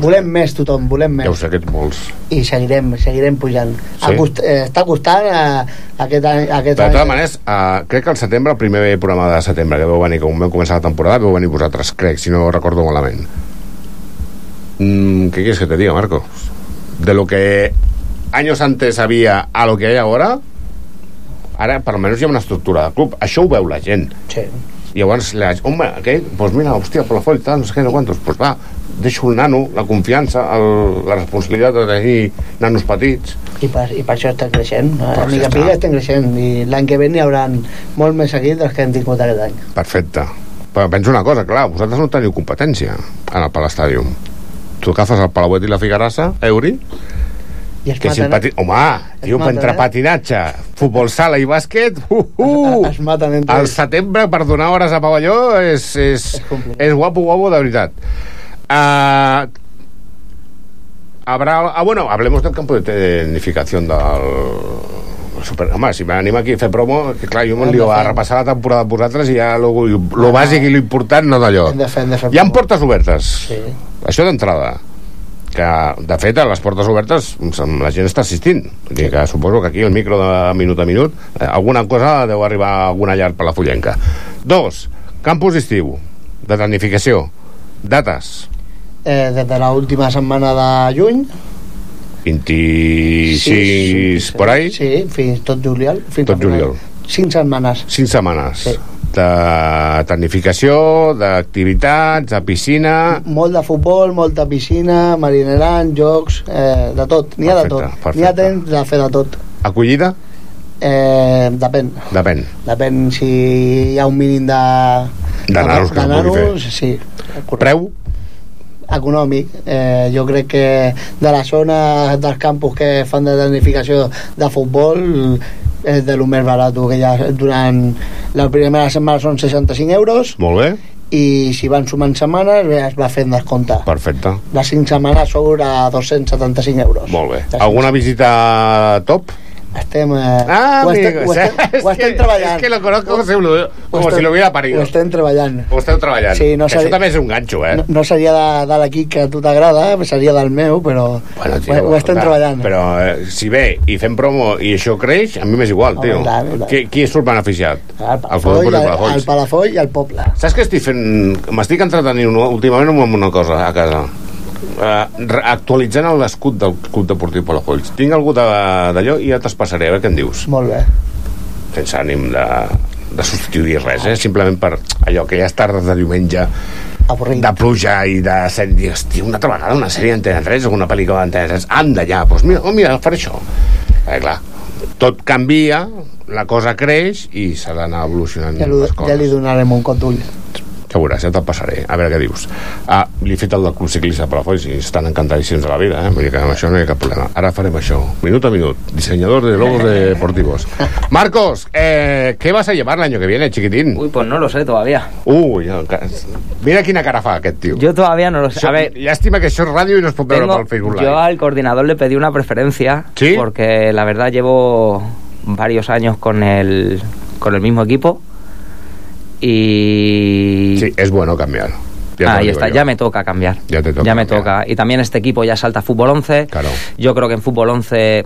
Volem més tothom, volem més.
Ja ho sé, que ets molts.
I seguirem, seguirem pujant.
Sí.
Cost, eh, està costant eh, aquest any, aquest
De totes maneres, uh, crec que al setembre, el primer programa de setembre que vau venir, com vam començar la temporada, vau venir vosaltres, crec, si no recordo malament. Mm, ¿Qué quieres que te diga, Marcos? De lo que años antes había a lo que hay ahora, ara per almenys hi ha una estructura de club. Això ho veu la gent.
Sí.
Llavors, la, home, què? Doncs mira, hòstia, per la foll, tal, no sé què, no quantos. Doncs va, deixo el nano, la confiança, el, la responsabilitat de tenir nanos petits.
I per, I per això estem creixent.
Per
Per mica a mica
està.
estem creixent. I l'any que ve n'hi haurà molt més seguit dels que hem tingut aquest any.
Perfecte. Però penso una cosa, clar, vosaltres no teniu competència en el Palastàdium. Tu agafes el Palauet i la Figuerassa, Euri,
I es
que si el
maten,
pati... Home, tio,
maten,
entre
eh?
patinatge, futbol sala i bàsquet, uh, uh, *laughs*
es maten entre ells.
setembre per donar hores a pavelló és, és, és guapo, guapo, de veritat. Uh, habrá... Ah, bueno, hablemos del campo de tecnificación del... Super, home, si m'anima aquí a fer promo, que clar, jo me'n lio a repassar la temporada amb vosaltres i ja lo, lo bàsic i lo important no d'allò.
Hem de fer, hem de fer
Hi ha portes obertes.
Sí.
Això d'entrada que de fet a les portes obertes la gent està assistint Vull dir que suposo que aquí el micro de minut a minut eh, alguna cosa deu arribar a alguna llar per la fullenca dos, campus estiu de tecnificació dates
Eh, des de l'última setmana de juny
26
Sí, sí,
por ahí
Sí, fins tot juliol. Fins
Tot juliol.
Cinc setmanes.
5 setmanes
Sí.
De tecnificació d'activitats, de piscina
Molt de futbol, molta piscina, marineran, jocs, eh, de tot. N'hi ha de tot. N'hi ha temps de fer de tot.
acollida,
Eh, depèn.
depèn
Depèn si hi ha un mínim de...
Nanos que es pugui
nanos, sí.
preu
econòmic. Eh, jo crec que de la zona dels campus que fan de tecnificació de futbol és de lo més barat que hi ha durant la primera setmana són 65 euros.
Molt bé,
i si van sumant setmanes es va fent descompte.
Perfecte.
Les 5 setmanes a 275 euros.
Molt bé, alguna visita top?
Estem, eh,
Ah,
ho, estem, ho, estem, *laughs*
es
ho estem
que-
treballant
es que lo conozco como si lo- como
estem-
si lo hubiera parido.
ho estem treballant
Ho esteu treballant.
Sí, no
que
seria-
Això també és un ganxo, eh?
no, no seria de, de l'equip que a tu t'agrada seria del meu però
Bueno,
ho, ho estem
clar,
treballant
Però eh, si ve i fem promo i això creix, a mi m'és igual, tio.
tant.
Qui, qui surt beneficiat?
el
El
Palafoll, el,
Palafolls.
el Palafoll i el poble
Saps què estic fent? M'estic entretenint últimament amb una cosa a casa. Uh, actualitzant l'escut del Club Deportiu Palafolls. Tinc algú d'allò i ja t'espassaré, a veure què en dius.
molt bé
Sense ànim de, de substituir res, eh? Simplement per allò, aquelles tardes de diumenge
Avorrit.
de pluja i de set dies, una altra vegada una sèrie d'Antena 3 o una pel·lícula d'Antena 3, anda ja, doncs mira, oh, mira, faré això. Eh, clar, tot canvia, la cosa creix i s'ha d'anar evolucionant
ja,
les
ja li donarem un cop d'ull
Ja veuràs, ja te'l passaré, a veure què dius. Ah, li he fet el del Club Ciclista per la Folls i estan encantadíssims de la vida, eh? Vull dir que amb això no hi ha cap problema. Ara farem això, minut a minut. Diseñador de logos deportivos. *laughs* Marcos, eh, ¿qué vas a llevar el año que viene, chiquitín?
Uy, pues no lo sé todavía.
Uy, mira quina cara fa aquest tio.
Yo todavía no lo sé.
Això,
A ver,
llàstima que això és ràdio i no es pot veure pel Facebook
yo
Live.
al coordinador le pedí una preferencia.
¿Sí?
Porque la verdad llevo varios años con el, con el mismo equipo. Y.
Sí, es bueno cambiar. Ya
Ahí está,
yo.
ya me toca cambiar.
Ya te toca
Ya me
cambiar.
toca. Y también este equipo ya salta a fútbol 11.
Claro.
Yo creo que en fútbol 11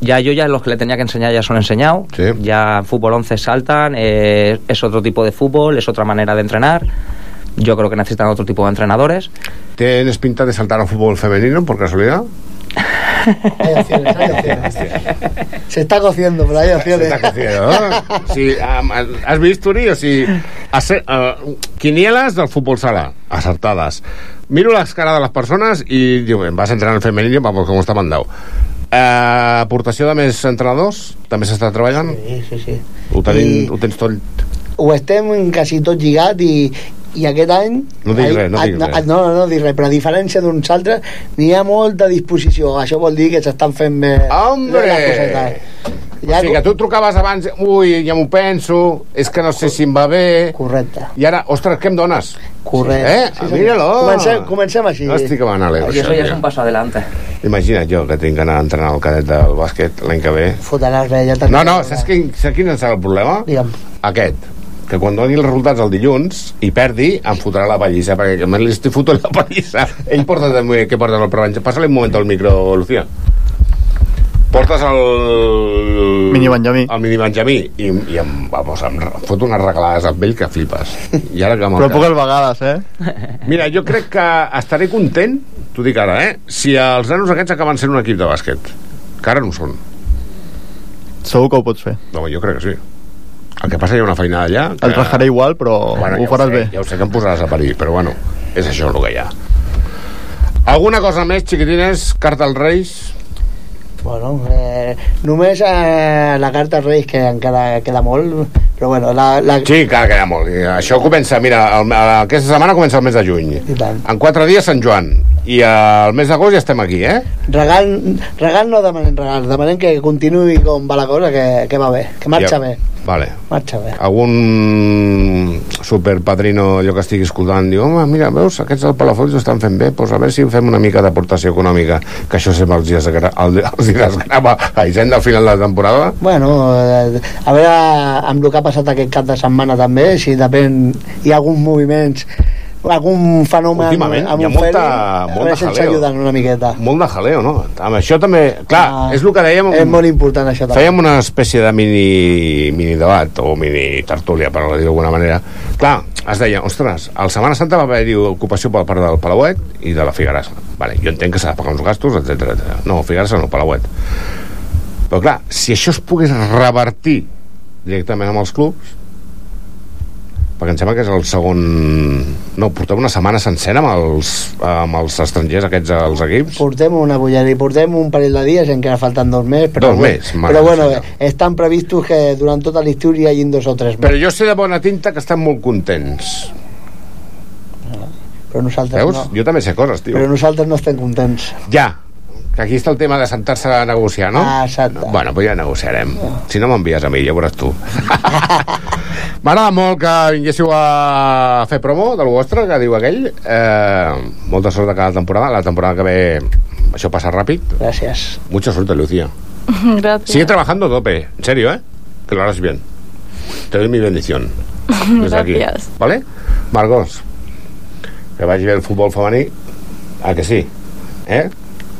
ya yo ya los que le tenía que enseñar ya son enseñado.
Sí.
Ya en fútbol 11 saltan, eh, es otro tipo de fútbol, es otra manera de entrenar. Yo creo que necesitan otro tipo de entrenadores.
¿Tienes pinta de saltar a fútbol femenino, por casualidad?
Hay opciones, hay opciones se está cociendo pero hay opciones
Se está cociendo, no? Sí, has vist, Uri? O sigui, ace- uh, quinieles del futbol sala, acertades. Miro les cares de les persones i diu, vas a entrenar en femení, vamos, com està mandau. Uh, aportació de més entrenadors? També s'està treballant?
sí, sí, sí.
Ho, tenim,
I-
ho tens tot...
ho estem quasi tot lligat i, i aquest any
No
ai-
res, no
a-
res.
no, no, no dic res, però a diferència d'uns altres n'hi ha molta disposició, això vol dir que s'estan fent bé
Hombre!
les cosetes.
Ja, o sigui, que tu trucaves abans, ui, ja m'ho penso, és que no sé si em va bé...
Correcte.
I ara, ostres, què em dones?
Correcte.
Eh?
Sí,
Sí,
sí.
Mira-lo.
Comencem- comencem així.
No estic avant alegre.
Eso ya es un paso adelante.
Imagina't jo que tinc que anar a entrenar al cadet del bàsquet l'any que ve.
Fotràs bé, ja
No, no, saps quin, saps quin serà el problema?
Digue'm.
Aquest que quan doni els resultats el dilluns i perdi, em fotrà la pallissa perquè a més li estic fotent la pallissa ell porta també, què portes al prevenció? passa-li un moment al micro, Lucía portes el...
Mini Benjamí.
El mini Benjamí i, i em, vamos, em foto unes regalades amb ell que flipes. I ara que el
Però poques vegades, eh?
Mira, jo crec que estaré content, t'ho dic ara, eh? Si els nanos aquests acaben sent un equip de bàsquet. Que ara no són.
Segur que ho pots fer.
No, jo crec que sí. El que passa hi ha una feinada allà... Que...
Et rajaré igual, però
Bueno,
ho
ja
faràs
sé,
bé.
Ja ho sé que em posaràs a parir, però bueno, és això el que hi ha. Alguna cosa més, xiquitines? Carta als Reis?
Bueno, eh, només eh, la carta als Reis que encara queda molt, però bueno, la, la...
Sí, encara queda molt. I Això comença, mira, el, aquesta setmana comença el mes de juny.
I tant.
En quatre dies Sant Joan. I al mes d'agost ja estem aquí, eh?
Regal, regal no demanem regal, demanem que continuï com va la cosa, que, que va bé, que marxa
Ja.
bé,
Vale.
marxa bé.
algun superpadrino allò que estigui escoltant diu, home, mira, veus, aquests del Palafolls ho estan fent bé, doncs a veure si fem una mica d'aportació econòmica, que això sempre els dies el, els dies grava a Hisenda al final de la temporada.
Bueno, eh, a veure amb el que ha passat aquest cap de setmana també, si depèn, hi ha alguns moviments algun fenomen
Últimament
amb
hi ha
un
molta, molt de jaleo.
una miqueta.
Molt de jaleo, no? Amb això també, clar,
Ah,
és el que dèiem...
És molt important això també.
Fèiem una espècie de mini, mini debat o mini tertúlia, per dir d'alguna manera. Clar, es deia, ostres, al Setmana Santa va haver-hi ocupació per part del Palauet i de la Figuerassa. Vale, jo entenc que s'ha de pagar uns gastos, etc etc. No, Figuerassa no, Palauet. Però clar, si això es pogués revertir directament amb els clubs, perquè em sembla que és el segon... No, portem una setmana sencera amb els, amb els estrangers aquests als equips.
Portem una bollera i portem un parell de dies, encara falten dos més, però,
Dos
bueno,
més, mare
però bueno,
meva.
estan previstos que durant tota l'estiu hi hagin dos o tres més.
Però jo sé de bona tinta que estan molt contents.
Però nosaltres
Veus?
no.
Jo també sé coses, tio.
Però nosaltres no estem contents.
Ja, que aquí està el tema de sentar-se a negociar, no?
Ah, exacte.
Bueno, doncs ja negociarem. Si no m'envies a mi, ja ho veuràs tu. *laughs* M'agrada molt que vinguéssiu a fer promo del vostre, que diu aquell. Eh, molta sort de cada temporada. La temporada que ve això passa ràpid.
Gràcies.
Mucha suerte, Lucía. *laughs*
Gracias.
Sigue trabajando a tope, en serio, ¿eh? Que lo harás bien. Te doy mi bendición. *laughs* Desde aquí.
Gracias.
¿Vale? Marcos, que vagi bé el futbol femení. Ah, que sí? Eh?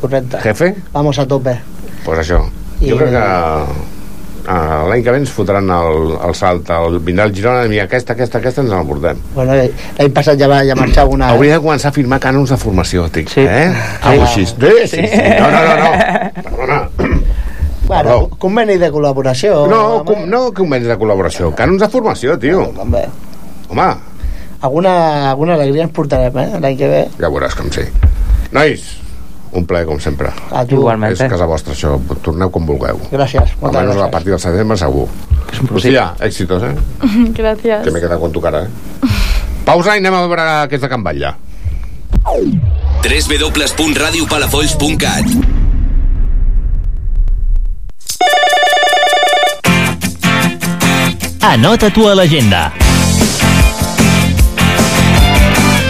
Correcte.
Jefe?
Vamos a tope.
Pues això.
I-
Jo crec que ah, l'any que ve ens fotran el, el salt. El, vindrà el Girona i mira, aquesta, aquesta, aquesta ens l'emportem.
Bueno, eh, l'any passat ja va ja marxar una...
Hauria de començar a firmar cànons de formació, tic,
Sí.
eh?
Sí.
Algo així. Sí, sí, sí. No, no, no, no. Perdona.
Bueno,
Perdó.
conveni de col·laboració.
No, com, no convenis de col·laboració, cànons de formació, tio.
També.
Home,
Alguna, alguna alegria ens portarem, eh? L'any que ve.
ja veuràs com sí. Nois, un plaer, com sempre.
A tu.
Igualment.
És casa vostra, això. Torneu com vulgueu.
Gràcies. Moltes
Almenys a
gràcies.
la partir del setembre, segur. Lucía, èxitos, eh? *laughs*
Gracias.
Que me queda con tu cara, eh? *laughs* Pausa i anem a veure aquests de Can Batlle.
www.radiopalafolls.cat
Anota-t'ho a l'agenda.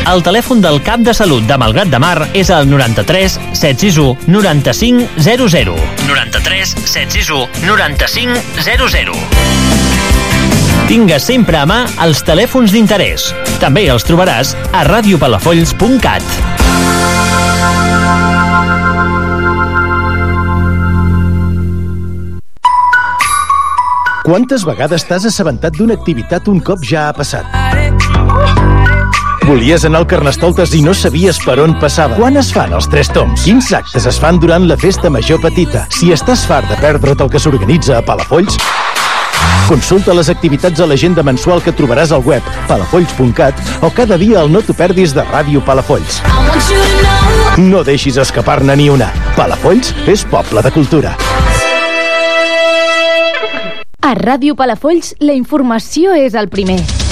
El telèfon del cap de salut de Malgrat de Mar és el 93 761 95 00. 93 761 95 00. Tingues sempre a mà els telèfons d'interès. També els trobaràs a radiopalafolls.cat.
Quantes vegades t'has assabentat d'una activitat un cop ja ha passat? Volies anar al Carnestoltes i no sabies per on passava. Quan es fan els tres toms? Quins actes es fan durant la festa major petita? Si estàs fart de perdre't el que s'organitza a Palafolls, consulta les activitats a l'agenda mensual que trobaràs al web palafolls.cat o cada dia al No t'ho perdis de Ràdio Palafolls. No deixis escapar-ne ni una. Palafolls és poble de cultura.
A Ràdio Palafolls, la informació és el primer.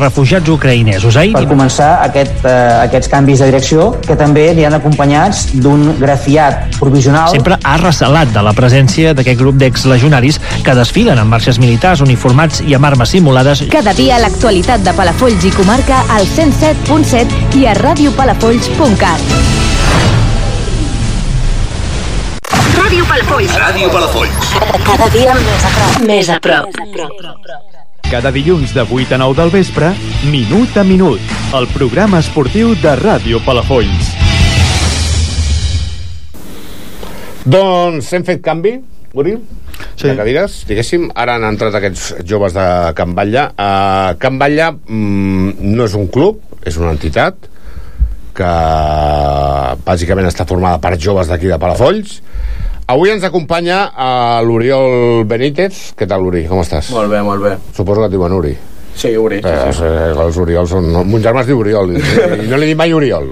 refugiats ucraïnesos. Ahir
Per començar, aquest, eh, aquests canvis de direcció, que també aniran acompanyats d'un grafiat provisional...
sempre ha recelat de la presència d'aquest grup d'exlegionaris que desfilen amb marxes militars uniformats i amb armes simulades.
Cada dia l'actualitat de Palafolls i comarca al 107.7 i a radiopalafolls.cat.
Ràdio Palafolls.
Ràdio Palafolls.
Cada dia més a prop. Més a prop.
Cada dilluns de 8 a 9 del vespre, Minut a Minut, el programa esportiu de Ràdio Palafolls.
Doncs hem fet canvi, Uri? Sí. De cadires, diguéssim. Ara han entrat aquests joves de Can Batlle. Uh, Can Batlle mm, no és un club, és una entitat que bàsicament està formada per joves d'aquí de Palafolls. Avui ens acompanya a l'Oriol Benítez. Què tal, Uri? Com estàs?
Molt bé, molt bé.
Suposo que et diuen Uri.
Sí, Uri.
Eh,
Sí, sí.
eh, els Oriols són... Mon germà es diu Oriol i, no li dic mai Oriol.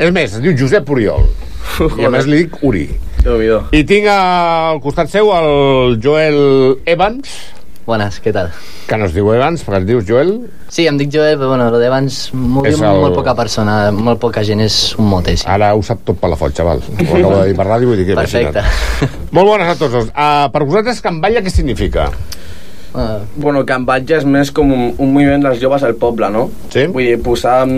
És més, es diu Josep Oriol. I a més li dic Uri. I tinc al costat seu el Joel Evans.
Buenas, ¿qué tal?
Que no es diu Evans, perquè es diu Joel.
Sí, em dic Joel, però bueno, lo d'Evans m'ho diu
el-
molt poca persona, molt poca gent, és un mote, sí.
Ara ho sap tot per la foc, xaval. Ho acabo de dir per ràdio, vull dir que
Perfecte.
imagina't. Molt bones a tots dos. Uh, per vosaltres, Can Batlle, què significa?
Uh,
Bueno, Can Batlle és més com un, un moviment dels joves al poble, no?
Sí.
Vull dir, posar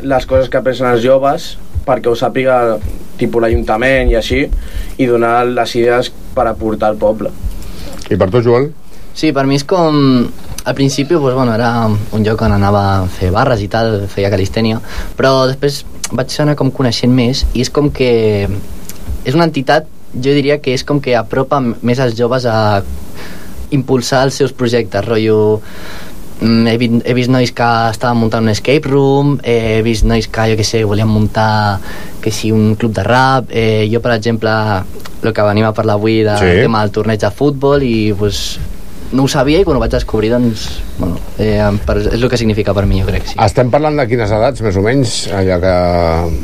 les coses que pensen els joves perquè ho sàpiga tipus l'Ajuntament i així i donar les idees per aportar al poble.
I per tu, Joel?
Sí, per mi és com... Al principi, pues, bueno, era un lloc on anava a fer barres i tal, feia calistènia, però després vaig anar com coneixent més i és com que és una entitat, jo diria que és com que apropa més als joves a impulsar els seus projectes, rotllo mm, he, vist, he vist nois que estaven muntant un escape room, eh, he vist nois que, jo que sé, volien muntar que si un club de rap, eh, jo per exemple el que venim a parlar avui del
sí.
tema del torneig de futbol i pues, no ho sabia i quan ho vaig descobrir doncs, bueno, eh, per, és el que significa per mi jo crec, sí.
Estem parlant de quines edats, més o menys, allà que...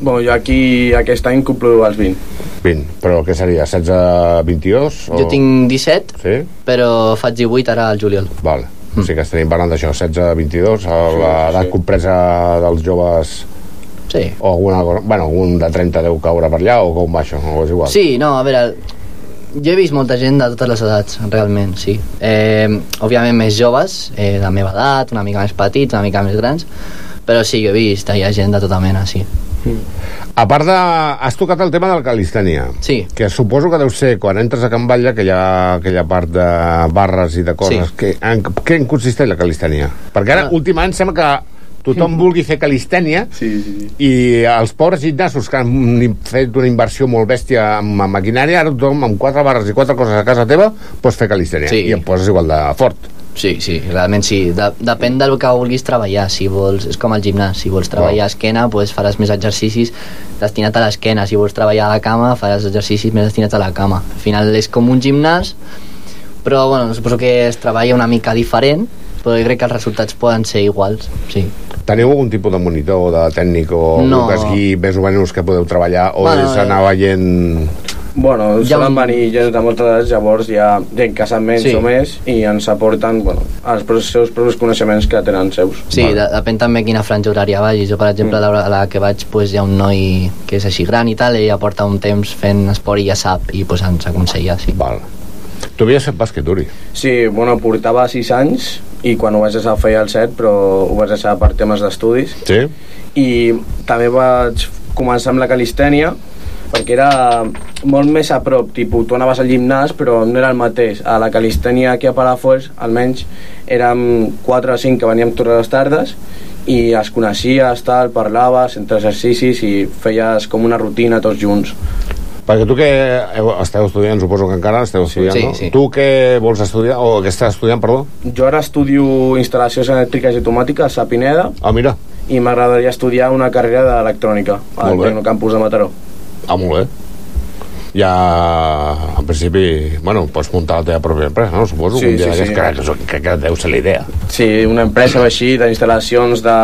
Bueno, jo aquí aquest any complo els 20.
20, però què seria, 16, 22? O...
Jo tinc 17,
Sí?
però faig 18 ara al juliol.
Val. Mm. O sigui que estem parlant d'això, 16, 22, a l'edat
sí.
compresa dels joves...
Sí.
O alguna cosa... Bueno, un de 30 deu caure per allà, o com va això? O és igual?
Sí, no, a veure, jo he vist molta gent de totes les edats, realment, sí. Eh, òbviament més joves, eh, de la meva edat, una mica més petits, una mica més grans, però sí, jo he vist, hi ha gent de tota mena, sí.
A part de... Has tocat el tema de la calistènia.
Sí.
Que suposo que deu ser, quan entres a Can Batlle, que hi ha aquella part de barres i de coses.
Sí.
Que, en, què en consisteix la calistènia? Perquè ara,
Ah.
últimament, sembla que tothom vulgui fer calistènia
sí, sí, sí.
i els pobres gimnasos que han fet una inversió molt bèstia amb, amb maquinària, ara tothom amb quatre barres i quatre coses a casa teva pots fer calistènia
Sí.
i em poses igual de fort.
Sí, sí, realment sí. De, depèn del que vulguis treballar. Si vols, és com el gimnàs. Si vols treballar esquena, pues faràs més exercicis destinat a l'esquena. Si vols treballar a la cama, faràs exercicis més destinats a la cama. Al final és com un gimnàs, però bueno, suposo que es treballa una mica diferent, però jo crec que els resultats poden ser iguals, sí.
Teniu algun tipus de monitor, de tècnic o
No.
que es guiï més o menys que podeu treballar o
Bueno,
és anar veient...
Bueno,
ha
solen venir gent de moltes edats, llavors hi ha gent que sap menys
Sí.
o més i ens aporten bueno, els seus propis coneixements que tenen seus.
Sí, de, depèn també quina franja horària vagis. Jo, per exemple, a l'hora a la que vaig pues, hi ha un noi que és així gran i tal, i ja porta un temps fent esport i ja sap, i pues, ens aconsella, sí.
Val. Tu havies fet bàsquet, Uri.
Sí, bueno, portava 6 anys i quan ho vaig deixar feia el 7, però ho vaig deixar per temes d'estudis.
Sí?
I també vaig començar amb la calistènia perquè era molt més a prop, tipus, tu anaves al gimnàs però no era el mateix. A la calistènia aquí a Palafolls, almenys, érem 4 o 5 que veníem totes les tardes i es coneixies, tal, parlaves entre exercicis i feies com una rutina tots junts.
Perquè tu que heu, esteu estudiant, suposo que encara esteu estudiant,
sí,
no?
sí.
Tu què vols estudiar, o què estàs estudiant, perdó?
Jo ara estudio instal·lacions elèctriques i automàtiques a Pineda
Ah, mira.
i m'agradaria estudiar una carrera d'electrònica al. Tecnocampus de Mataró.
Ah, molt bé. Ja, en principi, bueno, pots muntar la teva pròpia empresa, no? Suposo,
Sí,
un dia
sí,
d'aquests,
sí.
que, que, que, que deu ser la idea.
Sí, una empresa així d'instal·lacions de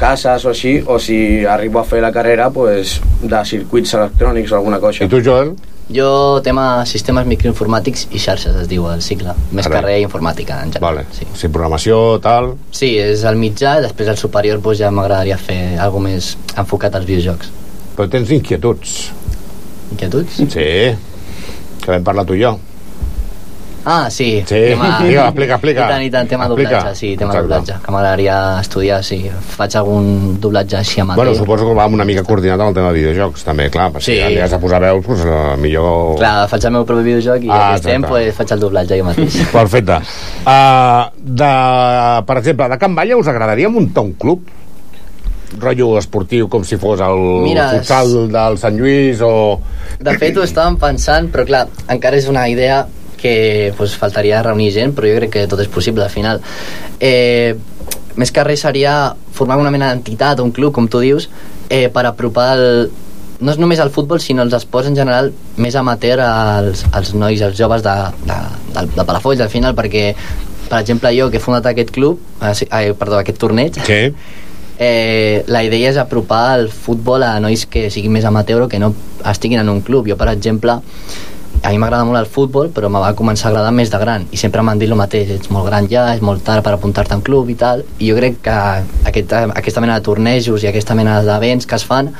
cases o així, o si arribo a fer la carrera, pues, de circuits electrònics o alguna cosa.
I tu, Joel?
Jo, tema sistemes microinformàtics i xarxes, es diu el cicle. Més
Carai.
carrera informàtica, en general.
Vale. Sí. sí, programació, tal...
Sí, és el mitjà, després el superior doncs, ja m'agradaria fer alguna més enfocat als videojocs.
Però tens inquietuds.
Inquietuds?
Sí, que vam parlar tu i jo.
Ah, sí.
Sí, digue, explica, explica.
I tant, i tant, tema
Explica.
doblatge, sí, tema
Exacte.
doblatge, que m'agradaria estudiar, sí. Faig algun doblatge així amateur.
Bueno, suposo que va una mica coordinat amb el tema de videojocs, també, clar, perquè
Sí.
si has de posar veus, doncs, eh, millor...
Clar, faig el meu propi videojoc i
Ah,
aquest temps pues, faig el doblatge jo mateix. *laughs*
Perfecte. Uh, de, per exemple, de Can Balla us agradaria muntar un club? Rotllo esportiu com si fos el
Mira,
futsal del Sant Lluís o...
De fet, ho estàvem pensant, però clar, encara és una idea que pues, faltaria reunir gent, però jo crec que tot és possible al final. Eh, més que res seria formar una mena d'entitat, un club, com tu dius, eh, per apropar el, no és només el futbol, sinó els esports en general més amateur als, als nois, als joves de, de, de, de Palafolls, al final, perquè, per exemple, jo que he fundat aquest club, eh, eh, perdó, aquest torneig,
sí.
Eh, la idea és apropar el futbol a nois que siguin més amateur o que no estiguin en un club. Jo, per exemple, a mi m'agrada molt el futbol, però me va començar a agradar més de gran, i sempre m'han dit el mateix, ets molt gran ja, és molt tard per apuntar-te a un club i tal, i jo crec que aquesta, aquesta mena de tornejos i aquesta mena d'events que es fan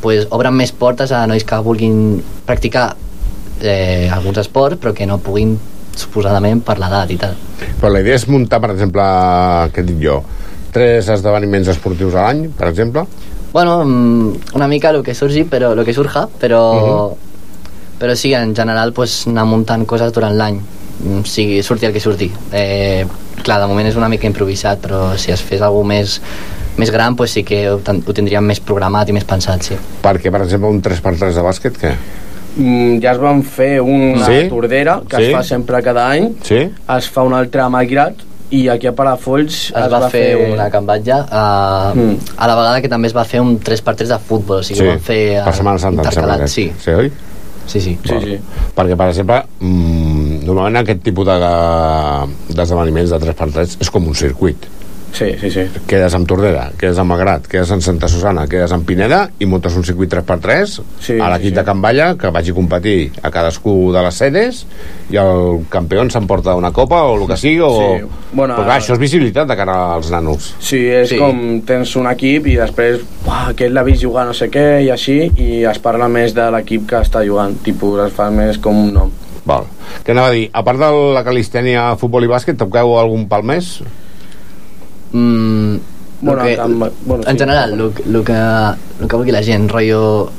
pues, obren més portes a nois que vulguin practicar eh, alguns esports, però que no puguin suposadament per l'edat i tal.
Però la idea és muntar, per exemple, què dic jo, tres esdeveniments esportius a l'any, per exemple?
Bueno, mm, una mica lo que surgi, però lo que surja, però
Mhm.
però sí, en general pues, anar muntant coses durant l'any Mm, sigui, surti el que surti eh, clar, de moment és una mica improvisat però si es fes alguna més més gran pues sí que ho, ho tindríem més programat i més pensat, sí.
Perquè, per exemple, un 3x3 de bàsquet, què?
Mm, ja es van fer una
Sí?
tordera que
Sí?
es fa sempre cada any
Sí?
es fa una altra a Magrat i aquí a Palafolls
es, va, fer, una cambatlla a,
Mm.
a la vegada que també es va fer un 3x3 de futbol o sigui, ho van fer
per Setmana Santa,
intercalat, sí.
Sí, oi?
Sí, sí.
Sí, sí.
Perquè, per exemple, mm, normalment aquest tipus de- d'esdeveniments de 3x3 és com un circuit.
Sí, sí, sí.
Quedes amb Tordera, quedes amb Magrat, quedes amb Santa Susana, quedes amb Pineda i muntes un circuit 3x3
Sí,
a l'equip
sí, sí.
de Can Balla que vagi a competir a cadascú de les sedes i el campió s'emporta una copa o el que sigui o...
Sí. Bueno,
Però clar, això és visibilitat de cara als nanos.
Sí, és
Sí.
com tens un equip i després aquest l'ha vist jugar no sé què i així i es parla més de l'equip que està jugant tipus es fa més com un nom
Val. Què anava a dir? A part de la calistènia, futbol i bàsquet, toqueu algun pal més?
Mm,
Bueno,
que,
amb- bueno,
en
sí.
general, el que, lo que vulgui la gent, rotllo...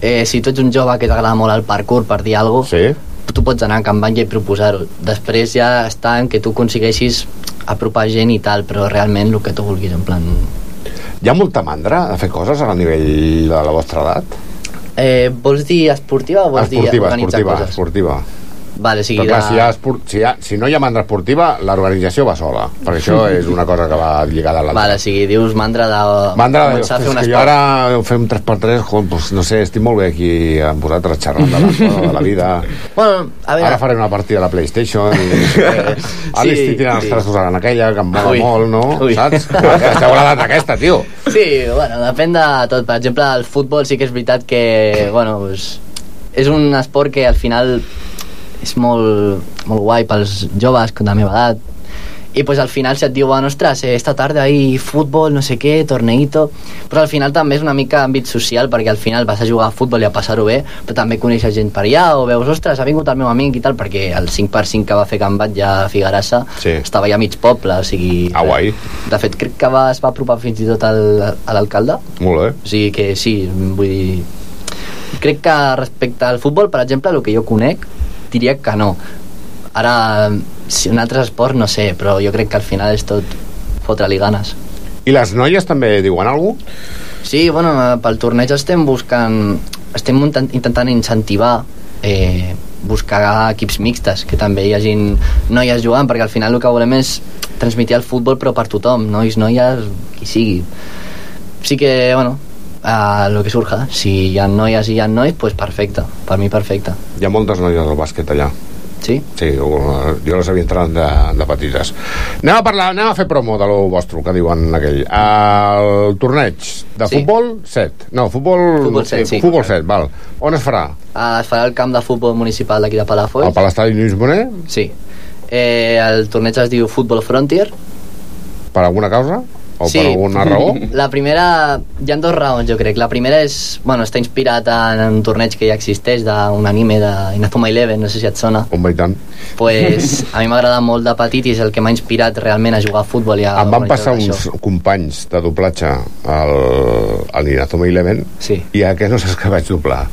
Eh, si tu ets un jove que t'agrada molt el parkour, per dir alguna cosa,
sí?
tu pots anar a Can Banya i proposar-ho. Després ja està en que tu aconsegueixis apropar gent i tal, però realment el que tu vulguis, en plan...
Hi ha molta mandra de fer coses a nivell de la vostra edat?
Eh, vols dir esportiva o vols dir
Esportiva,
organitzar
esportiva,
coses?
esportiva.
Vale, sigui,
Però clar,
de-
si, hi ha esport, si, hi ha, si no hi ha mandra esportiva, l'organització va sola, perquè això *laughs* és una cosa que va lligada a l'altra.
Vale, o sigui, dius mandra de
Mandra, de,
començar a fer un esport.
ara fem 3x3, joder, doncs, no sé, estic molt bé aquí amb vosaltres xerrant de la, *laughs* de la vida.
Bueno, a veure...
Ara faré una partida a la Playstation i. *laughs* Ara
Sí,
estic tirant els
sí.
trastos a aquella, que em mola
Ui.
molt, no?
Ui.
Saps? Esteu a l'edat aquesta, tio.
Sí, bueno, depèn de tot. Per exemple, el futbol sí que és veritat que, bueno, pues, és un esport que al final és molt, molt guai pels joves de la meva edat. I pues al final si et diu, bueno, ostres, eh, esta tarda ahí futbol, no sé què, torneito... Però al final també és una mica àmbit social, perquè al final vas a jugar a futbol i a passar-ho bé, però també coneixes gent per allà, o veus, ostres, ha vingut el meu amic i tal, perquè el 5x5 que va fer Can Batlle a Figarassa
Sí.
estava ja a mig poble, o sigui...
Ah, guai.
De fet, crec que va, es va apropar fins i tot al, a l'alcalde,
Molt bé.
o sigui que sí, vull dir... Crec que respecte al futbol, per exemple, el que jo conec, diria que no. Ara, si un altre esport, no sé, però jo crec que al final és tot fotre-li ganes.
I les noies també diuen alguna cosa?
Sí, bueno, pel torneig estem buscant estem muntant, intentant incentivar eh, buscar equips mixtes, que també hi hagin noies jugant, perquè al final el que volem és transmitir el futbol però per tothom, nois, noies, qui sigui. Sí que, bueno, a lo que surja. Si hi ha noies i hi ha nois, pues perfecte. Per mi perfecte.
Hi ha moltes noies al bàsquet allà.
Sí?
Sí, jo, jo les havia entrat de, de petites. Anem a parlar, anem a fer promo de lo vostre, que diuen aquell. El torneig de
Sí.
futbol 7. No, futbol...
Futbol set, sí.
Futbol 7, val. On es farà?
Uh, es farà el camp de futbol municipal d'aquí de Palafolls.
Al Palestadi Lluís Bonet?
Sí. Eh, el torneig es diu Futbol Frontier.
Per alguna causa? O
sí.
per alguna raó? *laughs*
La primera... Hi ha dos raons, jo crec. La primera és... Bueno, està inspirat en un torneig que ja existeix d'un anime d'Inazuma Eleven, no sé si et sona.
Un i tant.
Pues, *laughs* a mi m'agrada molt de petit i és el que m'ha inspirat realment a jugar a futbol i a
Em van passar uns companys de doblatge al, al Inazuma Eleven
sí.
i a què no saps que vaig doblar?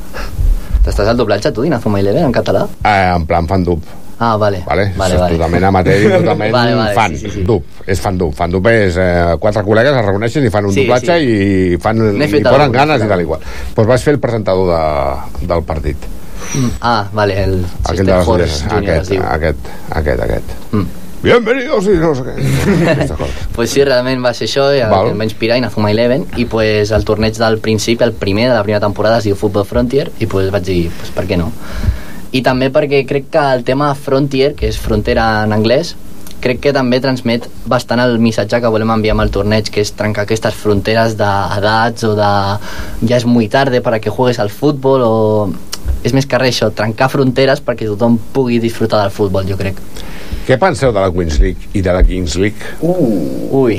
T'estàs al doblatge tu d'Inazuma Eleven en català?
Eh, en plan fan dub.
Ah, vale.
Vale?
Vale, vale.
totalment amateur i *laughs* totalment
Vale, vale,
fan.
sí, sí, sí.
Dub. És fan dub. Fan dub és eh, quatre col·legues es reuneixen i fan un
Sí,
doblatge
sí.
i fan, i
fet
posen
algun,
ganes i tal i qual. Doncs pues vaig fer el presentador de, del partit.
Mm. Ah, vale, el
Aquell de les
Horse. Junior
Aquest, aquest, aquest, aquest.
Mm.
Bienvenidos i no sé què. Coses. *laughs*
Pues sí, realment va ser això, i el em va inspirar Inazuma Eleven, i pues el torneig del principi, el primer de la primera temporada, es diu Football Frontier, i pues vaig dir, pues per què no? I també perquè crec que el tema Frontier, que és frontera en anglès, crec que també transmet bastant el missatge que volem enviar amb el torneig, que és trencar aquestes fronteres d'edats o de ja és muy tarde para que juegues al futbol o és més que res això, trencar fronteres perquè tothom pugui disfrutar del futbol, jo crec.
Què penseu de la Queens League i de la Kings League?
Uh, Ui.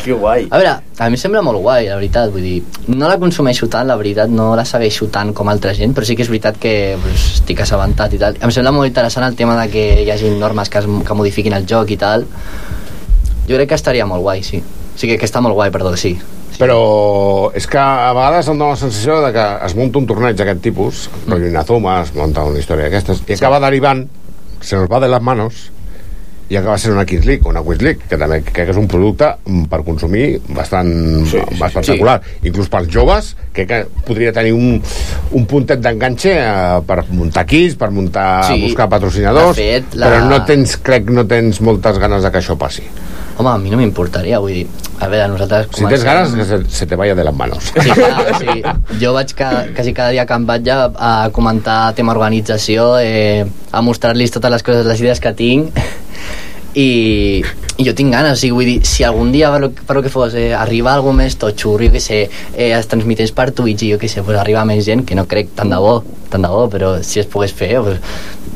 Que guai.
A veure, a mi em sembla molt guai, la veritat, vull dir, no la consumeixo tant, la veritat, no la segueixo tant com altra gent, però sí que és veritat que pues, estic assabentat i tal. Em sembla molt interessant el tema de que hi hagi normes que, es, que modifiquin el joc i tal. Jo crec que estaria molt guai, sí. O sigui, que està molt guai, perdó, sí.
Però és que a vegades em dóna la sensació de que es munta un torneig d'aquest tipus, mm. rotllo Inazuma, es munta una història d'aquestes, i acaba derivant, se nos va de les manos, i acaba sent una Kings League, una Queens League, que també crec que és un producte per consumir bastant sí, sí, espectacular. Sí. Inclús pels joves, crec que podria tenir un, un puntet d'enganxe eh, per muntar equips, per muntar,
Sí.
buscar patrocinadors,
fet, la-
però no tens, crec, no tens moltes ganes de que això passi.
Home, a mi no m'importaria, vull dir, a veure, nosaltres...
Si tens ganes, que se, se te vaya de les manos.
Sí, clar, sí. Jo vaig ca, quasi cada dia que em vaig a, a comentar tema organització, eh, a mostrar-los totes les coses, les idees que tinc, i, i jo tinc ganes, o sigui, vull dir, si algun dia per lo, per lo que fos eh, arriba algú més totxur, jo què sé, eh, es transmiteix per Twitch i jo què sé, pues arriba més gent, que no crec tant de bo, tant de bo, però si es pogués fer, pues,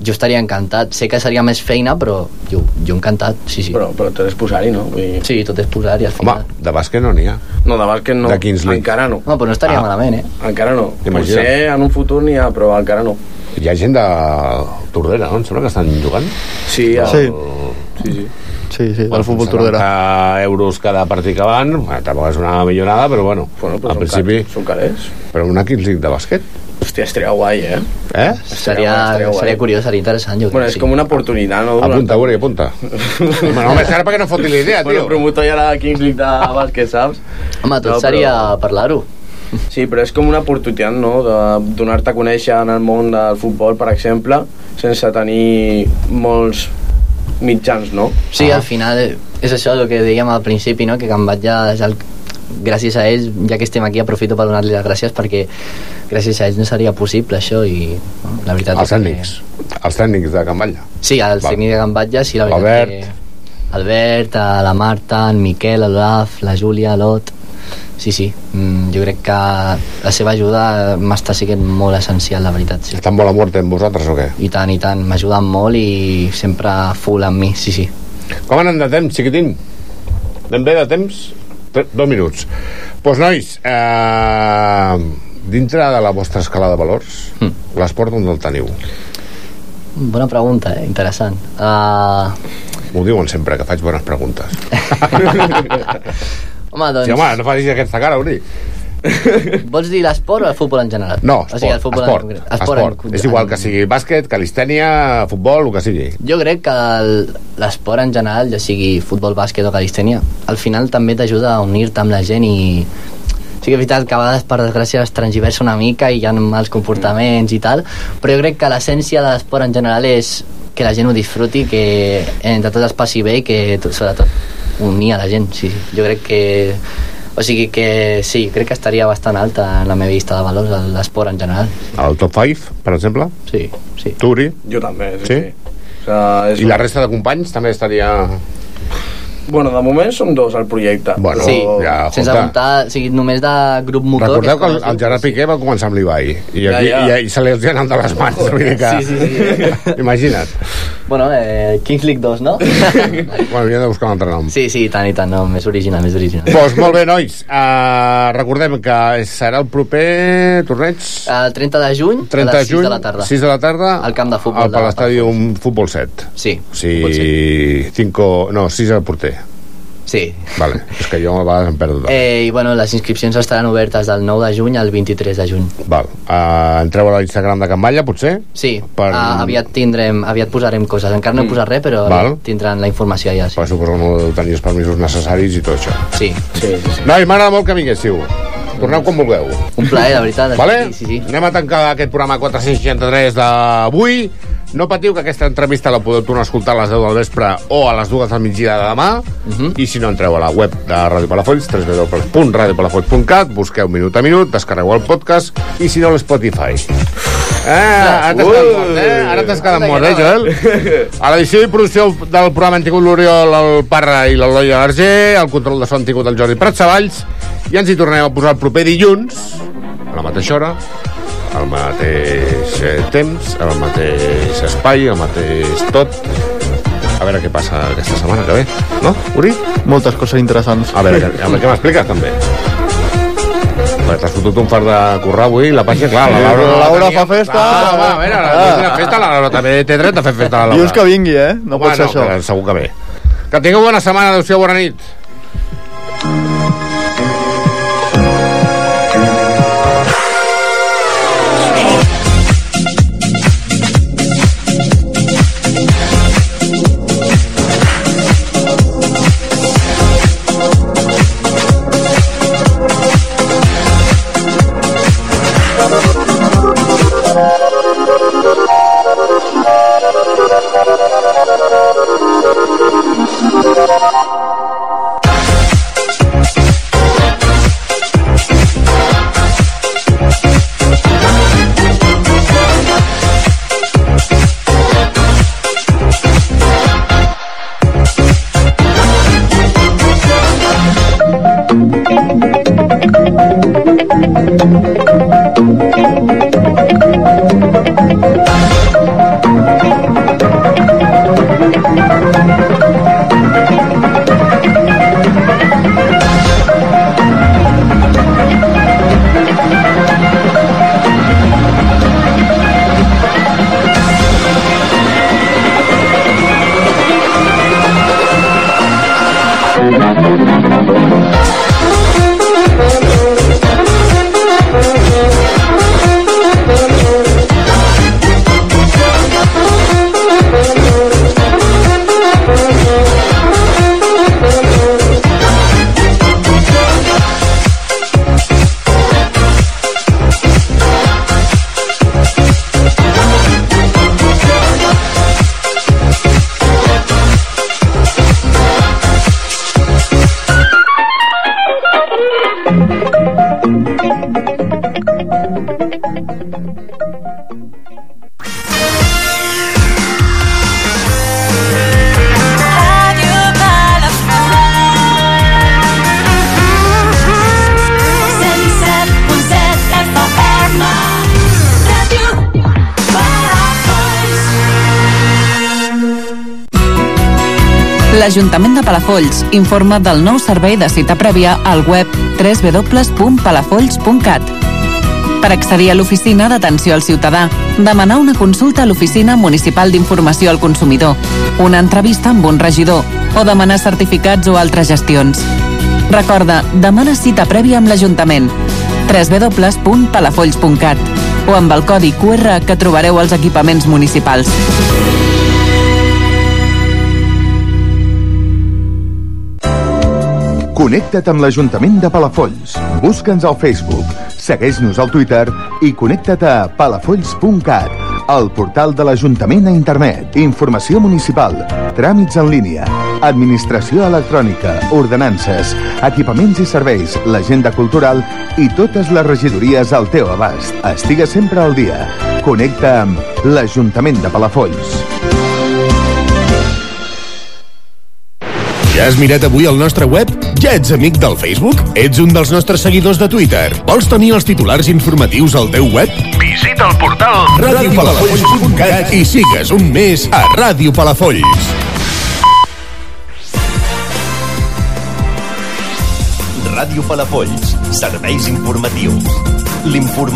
jo estaria encantat. Sé que seria més feina, però jo, jo encantat, sí, sí.
Però, però tot és posar-hi, no? Vull dir...
Sí, tot és posar-hi al final.
Home, de bàsquet no n'hi ha.
No, de bàsquet no.
De Kings League.
Encara no.
No, però no estaria
Ah.
malament, eh?
Encara no.
Imagina't.
Potser en un futur n'hi ha, però encara no.
Hi ha gent de Tordera, no? Em sembla que estan jugant.
Sí,
El-
sí. Sí, sí.
Sí, sí,
Bueno,
el futbol
70
Tordera.
euros cada partit que van, bueno, tampoc és una millonada, però bueno,
Bueno, però
al
són
principi...
car- són carers.
Però una Kings League de bàsquet,
Hòstia, estaria guai, eh?
eh?
Seria,
estaria guai.
seria curiós, seria interessant, jo crec.
Bueno, és
sí.
com una oportunitat, no?
Apunta, Uri, apunta. Home, no ara perquè no foti la idea,
Bueno,
tio.
promotor ja la Kings League de bàsquet, saps?
Home, tot
No, però-
seria parlar-ho.
Sí, però és com una oportunitat, no?, de donar-te a conèixer en el món del futbol, per exemple, sense tenir molts mitjans, no?
Sí, al final és això el que dèiem al principi, no? que Can Batlle és el gràcies a ells, ja que estem aquí aprofito per donar-li les gràcies perquè gràcies a ells no seria possible això i no, la veritat
Els
és que-
tècnics. Els tècnics de Can Batlle.
Sí, els tècnics de Can Batlle, sí, la veritat
Albert.
que... Albert, a la Marta, en Miquel, l'Olaf, la Júlia, l'Ot... Sí, sí, mm, jo crec que la seva ajuda m'està sent molt essencial, la veritat, sí.
Estan molt a mort amb vosaltres o què?
I tant, i tant, m'ajuden molt i sempre full amb mi, sí, sí.
Com anem de temps, xiquitín? Anem bé de temps? Tre- Dos minuts. Doncs, pues, nois, eh, dintre de la vostra escala de valors,
Mm.
l'esport on el teniu?
Bona pregunta, eh? interessant. Uh,
M'ho diuen sempre, que faig bones preguntes. *laughs*
home, doncs,
Sí, home, no facis aquesta cara, Uri. *laughs*
vols dir l'esport o el futbol en general?
No, esport,
o sigui, el futbol
esport,
en concret.
esport.
en-
És igual que sigui bàsquet, calistènia, futbol, el que sigui.
Jo crec que l'esport en general, ja sigui futbol, bàsquet o calistènia, al final també t'ajuda a unir-te amb la gent i sí que és veritat que a vegades per desgràcia es transgiversa una mica i hi ha mals comportaments i tal, però jo crec que l'essència de l'esport en general és que la gent ho disfruti, que entre tots es passi bé i que to- sobretot unir a la gent, sí, sí. Jo crec que o sigui que sí, crec que estaria bastant alta en la meva llista de valors l'esport en general.
El top 5, per exemple?
Sí, sí.
Tu, Uri?
Jo també, sí.
Sí?
sí. O sigui, és
I la resta de companys també estaria...
Bueno, de moment som dos al projecte.
Bueno,
sí,
ja,
sense comptar, o sigui, només de grup motor...
Recordeu que
és
el, el Gerard Piqué va començar amb l'Ibai i,
Ja,
aquí,
ja.
i, i se li els anat de les mans vull dir que...
Sí, sí, sí. *laughs*
imagina't
Bueno, eh, Kings League 2, no? *laughs*
bueno, hauríem de buscar un altre nom
sí, sí, i tant, i tant, no, més original, més original.
Doncs molt bé, nois. Uh, recordem que serà el proper torneig...
El 30 de juny,
30
a les 6
juny,
de la tarda.
6 de la tarda,
al camp de futbol.
al
de
Palestàdium Futbol 7.
Sí,
Sí,
Futbol
cinco, no, 6 al porter.
Sí.
Vale, és que jo a vegades em perdo. Eh.
I bueno, les inscripcions estaran obertes del 9 de juny al 23 de juny.
Val. Uh, entreu a l'Instagram de Can Malla, potser?
Sí,
Per-
uh, aviat tindrem, aviat posarem coses. Encara no he posat res, però
Val.
tindran la informació allà. Sí.
Per suposo que no deu tenir els permisos necessaris i tot això.
Sí.
sí, sí, sí.
Noi, m'agrada molt que vinguéssiu. Torneu quan vulgueu.
Un plaer, de veritat.
Vale?
Sí, sí, sí.
Anem a tancar aquest programa 463 d'avui. No patiu que aquesta entrevista la podeu tornar a escoltar a les 10 del vespre o a les 2 del migdia de demà. Uh
Mhm.
-huh. I si no, entreu a la web de Ràdio Palafolls, www.radiopalafolls.cat, busqueu minut a minut, descarregueu el podcast i si no, l'Spotify. Eh, ara t'has quedat mort, eh? Ara t'has quedat mort, eh, Joel? A l'edició i producció del programa han tingut l'Oriol, el Parra i l'Eloi Arger, el control de so han tingut el Jordi Pratsavalls, i ens hi tornem a posar el proper dilluns, a la mateixa hora, al mateix eh, temps, al mateix espai, al mateix tot. A veure què passa aquesta setmana que ve, no, Uri?
Moltes coses interessants.
A veure, a veure què m'expliques, també. T'has fotut un fart de currar avui, la pàgina, clar, la Laura...
La Laura fa festa.
Ah, va, a veure, la, festa, la Laura també té dret a fer festa, la Laura.
Dius que vingui, eh? No pot ser això.
Segur que bé. Que tingueu bona setmana, adéu-siau, bona nit.
L'Ajuntament de Palafolls informa del nou servei de cita prèvia al web www.palafolls.cat. Per accedir a l'oficina d'atenció al ciutadà, demanar una consulta a l'Oficina Municipal d'Informació al Consumidor, una entrevista amb un regidor o demanar certificats o altres gestions. Recorda, demana cita prèvia amb l'Ajuntament www.palafolls.cat o amb el codi QR que trobareu als equipaments municipals.
Connecta't amb l'Ajuntament de Palafolls. Busca'ns al Facebook, segueix-nos al Twitter i connecta't a palafolls.cat, el portal de l'Ajuntament a internet, informació municipal, tràmits en línia, administració electrònica, ordenances, equipaments i serveis, l'agenda cultural i totes les regidories al teu abast. Estigues sempre al dia. Connecta amb l'Ajuntament de Palafolls.
Ja has mirat avui el nostre web? Ja ets amic del Facebook? Ets un dels nostres seguidors de Twitter? Vols tenir els titulars informatius al teu web? Visita el portal radiopalafolls.cat i sigues un mes a Ràdio Palafolls.
Ràdio Palafolls, serveis informatius. L'informació